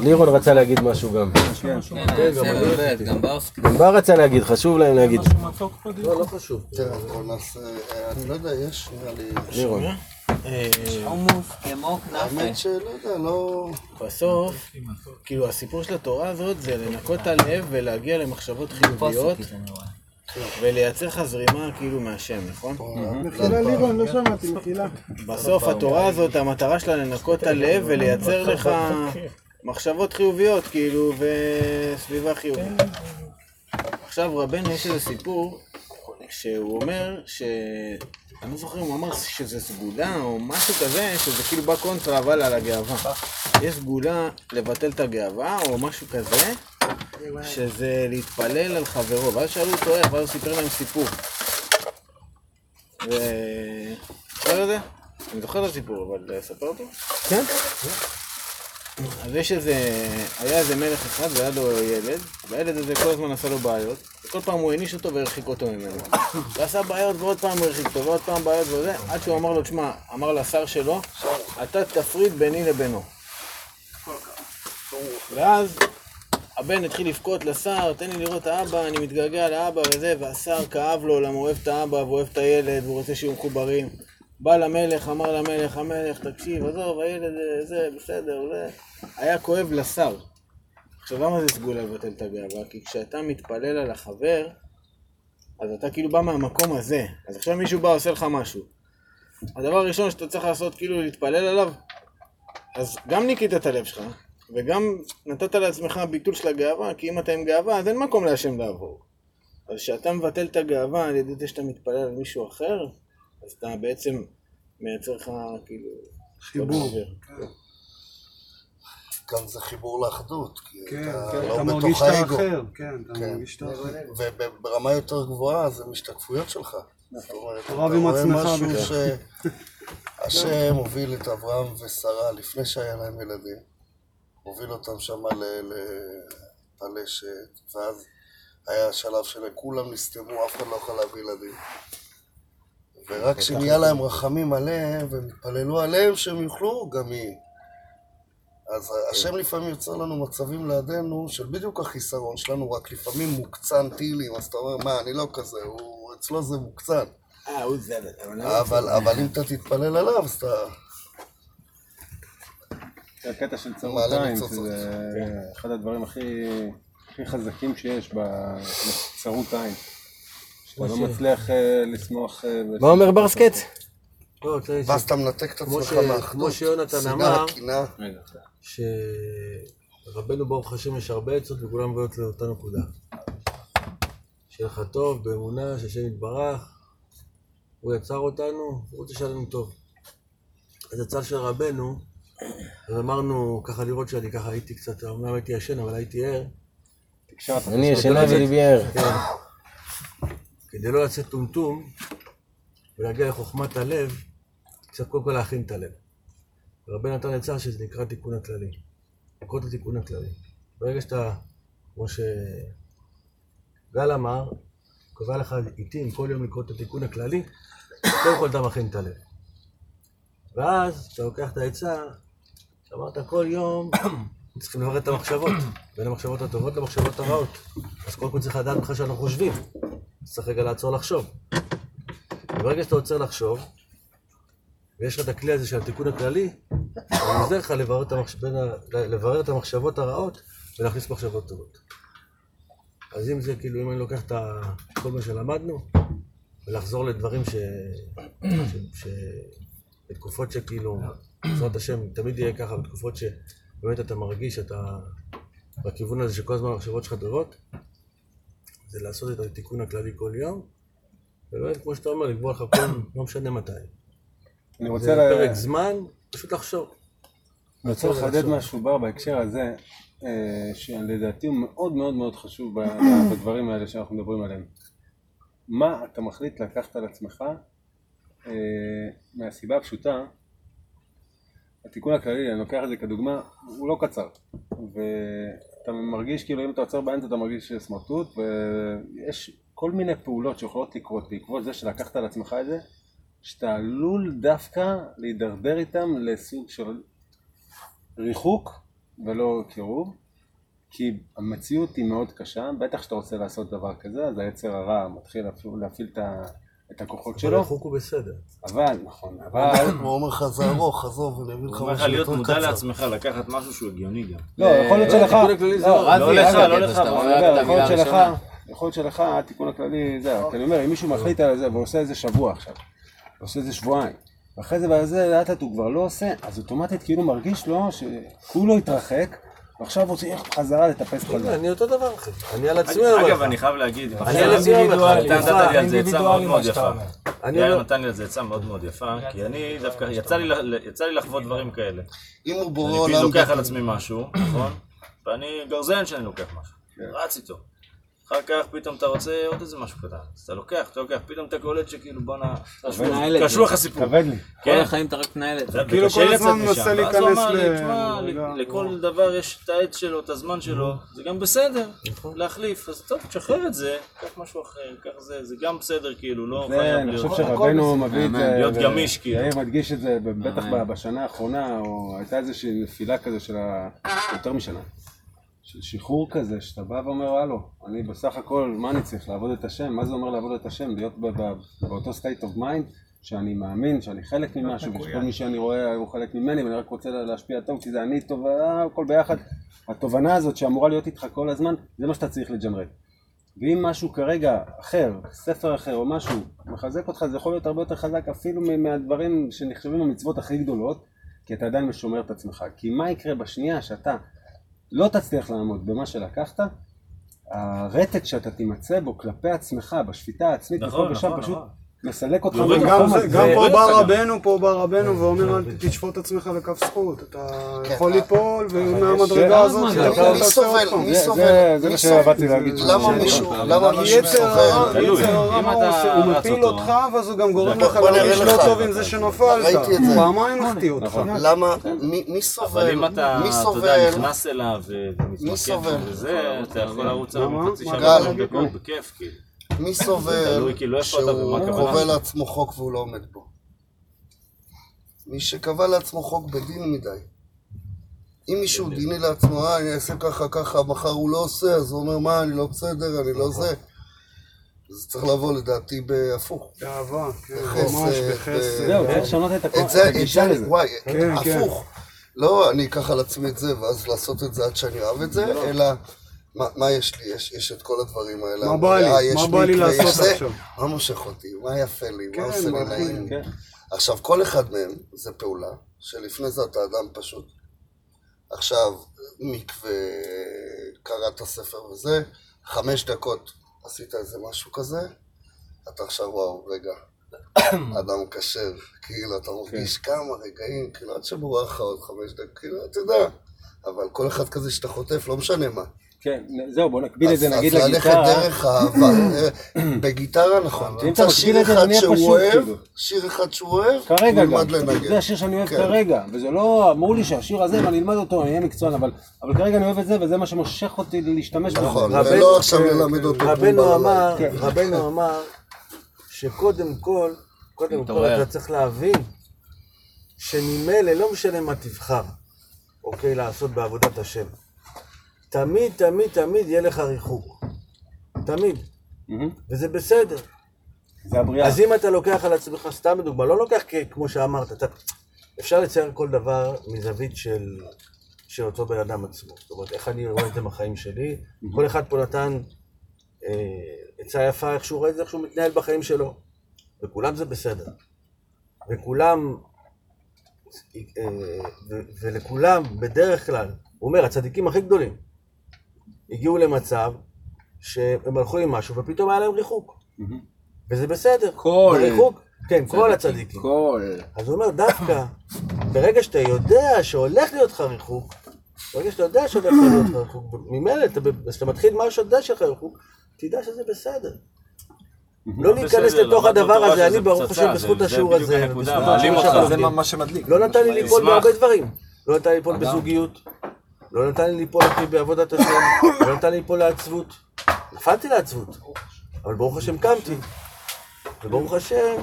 לירון רצה להגיד משהו גם. גם בר רצה להגיד, חשוב להם להגיד. לא, לא חשוב. אה, אני לא יודע, יש נראה לי... לירון. חומוס כמו האמת כנאפה. שלא יודע, לא... בסוף, כאילו הסיפור של התורה הזאת זה לנקות את הלב ולהגיע למחשבות חיוביות ולייצר לך זרימה כאילו מהשם, נכון? מחילה לירון, לא שמעתי, מחילה. בסוף התורה הזאת, המטרה שלה לנקות את הלב ולייצר לך מחשבות חיוביות, כאילו, וסביבה חיובית. עכשיו רבנו יש איזה סיפור שהוא אומר ש... אני לא זוכר אם הוא אמר שזה סגולה או משהו כזה, שזה כאילו בא קונטרה אבל על הגאווה. יש סגולה לבטל את הגאווה או משהו כזה, שזה להתפלל על חברו. ואז שאלו אותו איך, ואז הוא סיפר להם סיפור. ו... זוכר את זה? אני זוכר את הסיפור, אבל אספר אותו? כן. אז יש איזה, היה איזה מלך אחד והיה לו ילד, והילד הזה כל הזמן עשה לו בעיות, וכל פעם הוא העניש אותו והרחיק אותו ממנו. ועשה בעיות ועוד פעם הוא הרחיק אותו ועוד פעם בעיות וזה, עד שהוא אמר לו, תשמע, אמר לשר שלו, אתה תפריד ביני לבינו. ואז הבן התחיל לבכות לשר, תן לי לראות את האבא, אני מתגעגע לאבא וזה, והשר כאב לו, למה הוא אוהב את האבא והוא אוהב את הילד והוא רוצה שיהיו מחוברים. בא למלך, אמר למלך, המלך, תקשיב, עזוב, הילד אה, זה, בסדר, זה... היה כואב לשר. עכשיו, למה זה סגולה לבטל את הגאווה? כי כשאתה מתפלל על החבר, אז אתה כאילו בא מהמקום הזה. אז עכשיו מישהו בא עושה לך משהו. הדבר הראשון שאתה צריך לעשות, כאילו להתפלל עליו, אז גם ניקית את הלב שלך, וגם נתת לעצמך ביטול של הגאווה, כי אם אתה עם גאווה, אז אין מקום להשם לעבור. אז כשאתה מבטל את הגאווה על ידי זה שאתה מתפלל על מישהו אחר, אז אתה בעצם מייצר לך כאילו... חיבור. אוויר. גם זה חיבור לאחדות, כי כן, אתה כן, לא אתה בתוך האגו. האחר, כן, אתה כן. מרגיש את האחר. וברמה יותר גבוהה זה משתקפויות שלך. זאת אומרת, אתה רואה עצמך משהו. שהשם הוביל את אברהם ושרה לפני שהיה להם ילדים. הוביל אותם שם לפלשת, ואז היה שלב שכולם נסתמו, אף אחד לא יכול להביא ילדים. ורק כשנהיה להם רחמים עליהם, והם התפללו עליהם שהם יוכלו, גם היא. אז השם לפעמים יוצר לנו מצבים לידינו של בדיוק החיסרון שלנו, רק לפעמים מוקצן טילים, אז אתה אומר, מה, אני לא כזה, הוא, אצלו זה מוקצן. אה, הוא זבל. אבל לא אבל, אבל אם אתה תתפלל עליו, אז אתה... זה הקטע של צרות עין. שזה אחד הדברים הכי, הכי חזקים שיש בצרות עין. שאתה לא מצליח אה, לשמוח... אה, מה אומר בר סקט? לא, ואז אתה מנתק את עצמך מהאחדות. כמו שיונתן אמר. שרבנו ברוך השם יש הרבה עצות וכולם מביאות לאותה נקודה. שיהיה לך טוב, באמונה, שהשם יתברך, הוא יצר אותנו, הוא רוצה שיהיה לנו טוב. אז הצד של רבנו, אז אמרנו ככה לראות שאני ככה הייתי קצת, אמנם הייתי ישן אבל הייתי ער. אני ישנה וליבי ער. כן. כדי לא לצאת טומטום ולהגיע לחוכמת הלב, צריך קודם כל להכין את הלב. רבי נתן עצה שזה נקרא תיקון הכללי. לקרוא את התיקון הכללי. ברגע שאתה, כמו שגל אמר, קובע לך עיתים כל יום לקרוא את התיקון הכללי, קודם כל אתה מכין את הלב. ואז אתה לוקח את העצה, אמרת כל יום צריכים לברר את המחשבות, בין המחשבות הטובות למחשבות הרעות. אז קודם כל צריך לדעת בכלל שאנחנו חושבים. צריך רגע לעצור לחשוב. וברגע שאתה עוצר לחשוב, ויש לך את הכלי הזה של התיקון הכללי, הוא עוזר לך לברר את, המחש... בין. לברר את המחשבות הרעות ולהכניס מחשבות טובות. אז אם זה כאילו, אם אני לוקח את. כל מה שלמדנו, ולחזור לדברים ש... ש... ש... בתקופות שכאילו, בעזרת השם, תמיד יהיה ככה, בתקופות שבאמת אתה מרגיש שאתה בכיוון הזה שכל הזמן המחשבות שלך טובות, זה לעשות את התיקון הכללי כל יום, ובאמת, כמו שאתה אומר, לקבוע לך כל, לא משנה מתי. אני רוצה זה ל- פרק זמן, פשוט לחשוב. אני רוצה לחדד משהו בר בהקשר הזה, אה, שלדעתי הוא מאוד מאוד מאוד חשוב בדברים האלה שאנחנו מדברים עליהם. מה אתה מחליט לקחת על עצמך אה, מהסיבה הפשוטה, התיקון הכללי, אני לוקח את זה כדוגמה, הוא לא קצר. ואתה מרגיש כאילו אם אתה עוצר באמצע אתה מרגיש סמרטוט, ויש כל מיני פעולות שיכולות לקרות בעקבות זה שלקחת על עצמך את זה, שאתה עלול דווקא להידרדר איתם לסוג של ריחוק ולא קירוב, כי המציאות היא מאוד קשה, בטח שאתה רוצה לעשות דבר כזה, אז היצר הרע מתחיל להפעיל את, ה, את הכוחות אבל שלו, הריחוק הוא בסדר. אבל, נכון, אבל, הוא אומר לך זה ארוך, עזוב, אני אביא לך הוא אומר לך משהו להיות יותר מודע קצר. לעצמך, לקחת משהו שהוא הגיוני גם. לא, יכול להיות שלך, הכללי זה לא, רזי, לא לך, לא לך, אבל יכול להיות שלך. יכול להיות שלך, התיקון הכללי, זה, כי אני אומר, אם מישהו מחליט על זה ועושה איזה שבוע עכשיו, עושה איזה שבועיים, ואחרי זה ועל זה לאט לאט הוא כבר לא עושה, אז אוטומטית כאילו מרגיש לו שכולו התרחק, ועכשיו הוא צריך חזרה לטפס חזרה. אני אותו דבר, אחי. אני על עצמי אומר אגב, לך. אני חייב להגיד, אני על עצמי אומר לך, אתה נתת לי על זה עצה מאוד מאוד יפה. אני יאיר נתן לי על זה עצה מאוד מאוד יפה, כי אני דווקא, יצא לי לחוות דברים כאלה. אם הוא בורא אני עולם... לוקח על. עצמי משהו, נכון? ואני גרזן שאני לוקח משהו. רץ איתו. אחר כך פתאום אתה רוצה עוד איזה משהו קטן. אז אתה לוקח, אתה לוקח, פתאום אתה קולט שכאילו בואנה, זה. קשוח הסיפור. כבד לי. כל כן. החיים אתה רק מנהל את זה. כאילו כל הזמן. מנסה להיכנס אמר לי, ל- לכל דבר יש את העץ שלו, את הזמן שלו, זה גם בסדר, להחליף. אז טוב, תשחרר את זה, קח משהו אחר, קח זה, זה גם בסדר, כאילו, לא חייב אני להיות... חושב שרבנו מביא את זה, להיות גמיש, כאילו. יאיר מדגיש את זה, בטח. בשנה האחרונה, או הייתה איזושהי נפילה כזה של ה... יותר משנה. של שחרור כזה, שאתה בא ואומר, הלו, אני בסך הכל, מה אני צריך? לעבוד את השם? מה זה אומר לעבוד את השם? להיות באותו state of mind, שאני מאמין, שאני חלק ממשהו, ושכל מי שאני רואה הוא חלק ממני, ואני רק רוצה לה- להשפיע טוב, כי זה אני טוב, אה, הכל ביחד. התובנה הזאת שאמורה להיות איתך כל הזמן, זה מה שאתה צריך לג'נרט. ואם משהו כרגע אחר, ספר אחר או משהו, מחזק אותך, זה יכול להיות הרבה יותר חזק אפילו מהדברים שנחשבים המצוות הכי גדולות, כי אתה עדיין משומר את עצמך. כי מה יקרה בשנייה שאתה לא תצליח לעמוד במה שלקחת, הרטט שאתה תימצא בו כלפי עצמך, בשפיטה העצמית, נכון, ושם נכון, פשוט נכון. מסלק אותך גם פה בא. רבנו, פה בא רבנו ואומר אל תשפוט עצמך לכף זכות. אתה יכול ליפול ומהמדרגה הזאת אתה אתה יכול מי לעשות סובל? מי סובל? זה- מה סובל? שבאתי להגיד. למה מישהו, למה מישהו יצר סובל? יצר הרע, אתה הוא מפיל. אותך ואז הוא גם גורם בוא- לך להרגיש. לא טוב עם זה שנפלת. ראיתי את זה. פעמיים החטיא אותך. למה? מי סובל? אם אתה, מי אתה יודע, סובל? נכנס אליו ומתמקד אתה יכול לרוץ עליו? חצי דקות בכיף, כאילו. מי סובל ומה שהוא קובע. לעצמו חוק והוא לא עומד בו? מי שקבע לעצמו חוק בדין מדי. אם מישהו דיני לעצמו, אה, אני אעשה ככה ככה, מחר הוא לא עושה, אז הוא אומר, מה, אני לא בסדר, אני לא זה. זה צריך לבוא לדעתי בהפוך. באהבה, כן, ממש בחסד. זהו, צריך לשנות את הכל- את זה, את זה, לזה. וואי, כן, כן. הפוך. לא אני אקח על עצמי את זה, ואז לעשות את זה עד שאני אוהב את זה, אלא מה, מה יש לי? יש, יש את כל הדברים האלה. מה בא לי? אה, מה בא לי לעשות זה. עכשיו? מה מושך אותי? מה יפה לי? כן, מה עושה לי נעים? כן. עכשיו, כל אחד מהם זה פעולה, שלפני זה אתה אדם פשוט. עכשיו, מקווה, קראת ספר וזה, חמש דקות עשית איזה משהו כזה, אתה עכשיו, וואו, רגע, אדם כשר, כאילו, אתה מרגיש כן. כמה רגעים, כאילו, עד שבורח לך עוד חמש דקות, כאילו, אתה יודע, אבל כל אחד כזה שאתה חוטף, לא משנה מה. כן, זהו, בוא נקביל את זה נגיד אז ללכת לגיטרה. דרך האהבה, אה, בגיטרה נכון, אם אתה שיר מקביל את זה שהוא פשוט, אוהב, כאילו. שיר אחד שהוא אוהב, כרגע הוא גם, ילמד לנגן. זה השיר שאני אוהב כן. כרגע, וזה לא, אמרו לי שהשיר הזה, ואני אלמד אותו, אני אהיה מקצוען, אבל אבל כרגע אני אוהב את זה, וזה מה שמושך אותי להשתמש בזה. נכון, ולא עכשיו ללמד אותו רבנו. אמר, כן. רבנו אמר שקודם כל, קודם כל. אתה צריך להבין שממילא לא משנה מה תבחר, אוקיי, לעשות בעבודת השם. תמיד, תמיד, תמיד יהיה לך ריחוק. תמיד. וזה בסדר. זה הבריאה. אז אם אתה לוקח על עצמך, סתם לדוגמה, לא לוקח כמו שאמרת, אתה, אפשר לצייר כל דבר מזווית של, של אותו בן אדם עצמו. זאת אומרת, איך אני רואה את זה בחיים שלי. כל אחד פה נתן אה, עצה יפה, איך שהוא רואה את זה, איך שהוא מתנהל בחיים שלו. וכולם זה בסדר. וכולם, אה, ו- ולכולם, בדרך כלל, הוא אומר, הצדיקים הכי גדולים, הגיעו למצב שהם הלכו עם משהו ופתאום היה להם ריחוק. וזה בסדר. כל- בריחוק, כן, כל הצדיקים. כל. אז הוא אומר, דווקא, ברגע שאתה יודע שהולך להיות לך ריחוק, ברגע שאתה יודע שהולך להיות לך ריחוק, ממילא, כשאתה מתחיל משהו שאתה יודע שיש לך ריחוק, תדע שזה בסדר. לא להיכנס בסדר, לתוך הדבר הזה, אני ברוך השם בזכות השיעור הזה. זה מה שמדליק. לא נתן לי ליפול. בהרבה דברים. לא נתן לי ליפול. בזוגיות, לא נתן לי ליפול אחי בעבודת השם, לא נתן לי ליפול לעצבות. נפלתי לעצבות, אבל ברוך השם קמתי. וברוך השם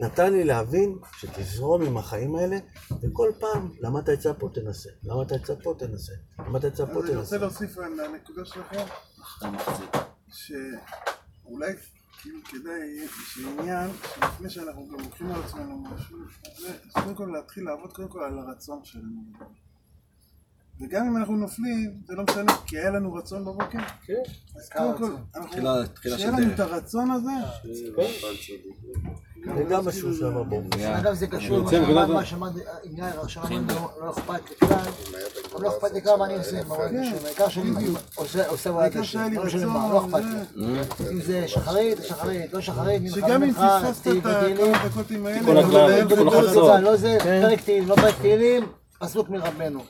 נתן לי להבין שתזרום עם החיים האלה, וכל פעם, למה אתה יצא פה תנסה, למה אתה יצא פה תנסה, למה אתה יצא פה אז אני רוצה תנסה. להוסיף על הנקודה שלכם, שאולי כאילו כדאי, שעניין, שלפני שאנחנו גם לוקחים על עצמנו משהו, אז קודם כל להתחיל לעבוד קודם כל על הרצון שלנו. וגם אם אנחנו נופלים, זה לא משנה, כי היה לנו רצון בבוקר. כן. אז קודם כל, שיהיה לנו. את הרצון הזה, זה גם משהו שעבר ברוך השם. אגב, זה קשור למה שאמר- שאמר עם יאיר, שאמרנו, לא- לא אכפת לי כלל, גם לא אכפת לי כלל מה אני עושה, העיקר שאני עושה עושה עבודת העיקר השם, שהיה לי לא משנה רצון, מה, לא אכפת לי. אם זה שחרית, שחרית, לא שחרית, שגם אם פספסת את הכמה דקות עם האלה, כל הכלל, כל החצות. לא זה פרק תהילים, לא פרק תהילים, פסוק מרבנו,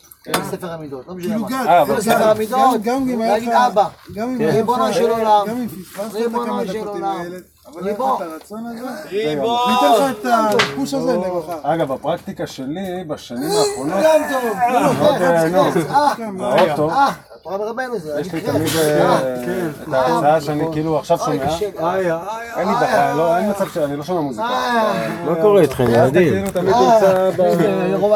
ספר המידות, לא משנה כאילו מה. גד, אה, גם- לא ספר המידות, גם- גם אם היה להגיד לך- אבא, גם אם היה לך- ריבונו של עולם, גם אם פספסת את של דקות עם עולם, הילד, אבל היה לך ריבו. את הרצון הזה! ניתן לך את הפוש הזה למחר. אגב, בפרקטיקה שלי, בשנים האחרונות, גם טוב, מאוד, אה, נו, אה, מאוד טוב. אה, התורה מרבנו זה, יש לי תמיד. אה, את ההרצאה שאני כאילו עכשיו שומע. אין לי דקה, לא, אין מצב שאני לא שומע מוזיקה. אה, מה קורה איתכם, אתה ילדים?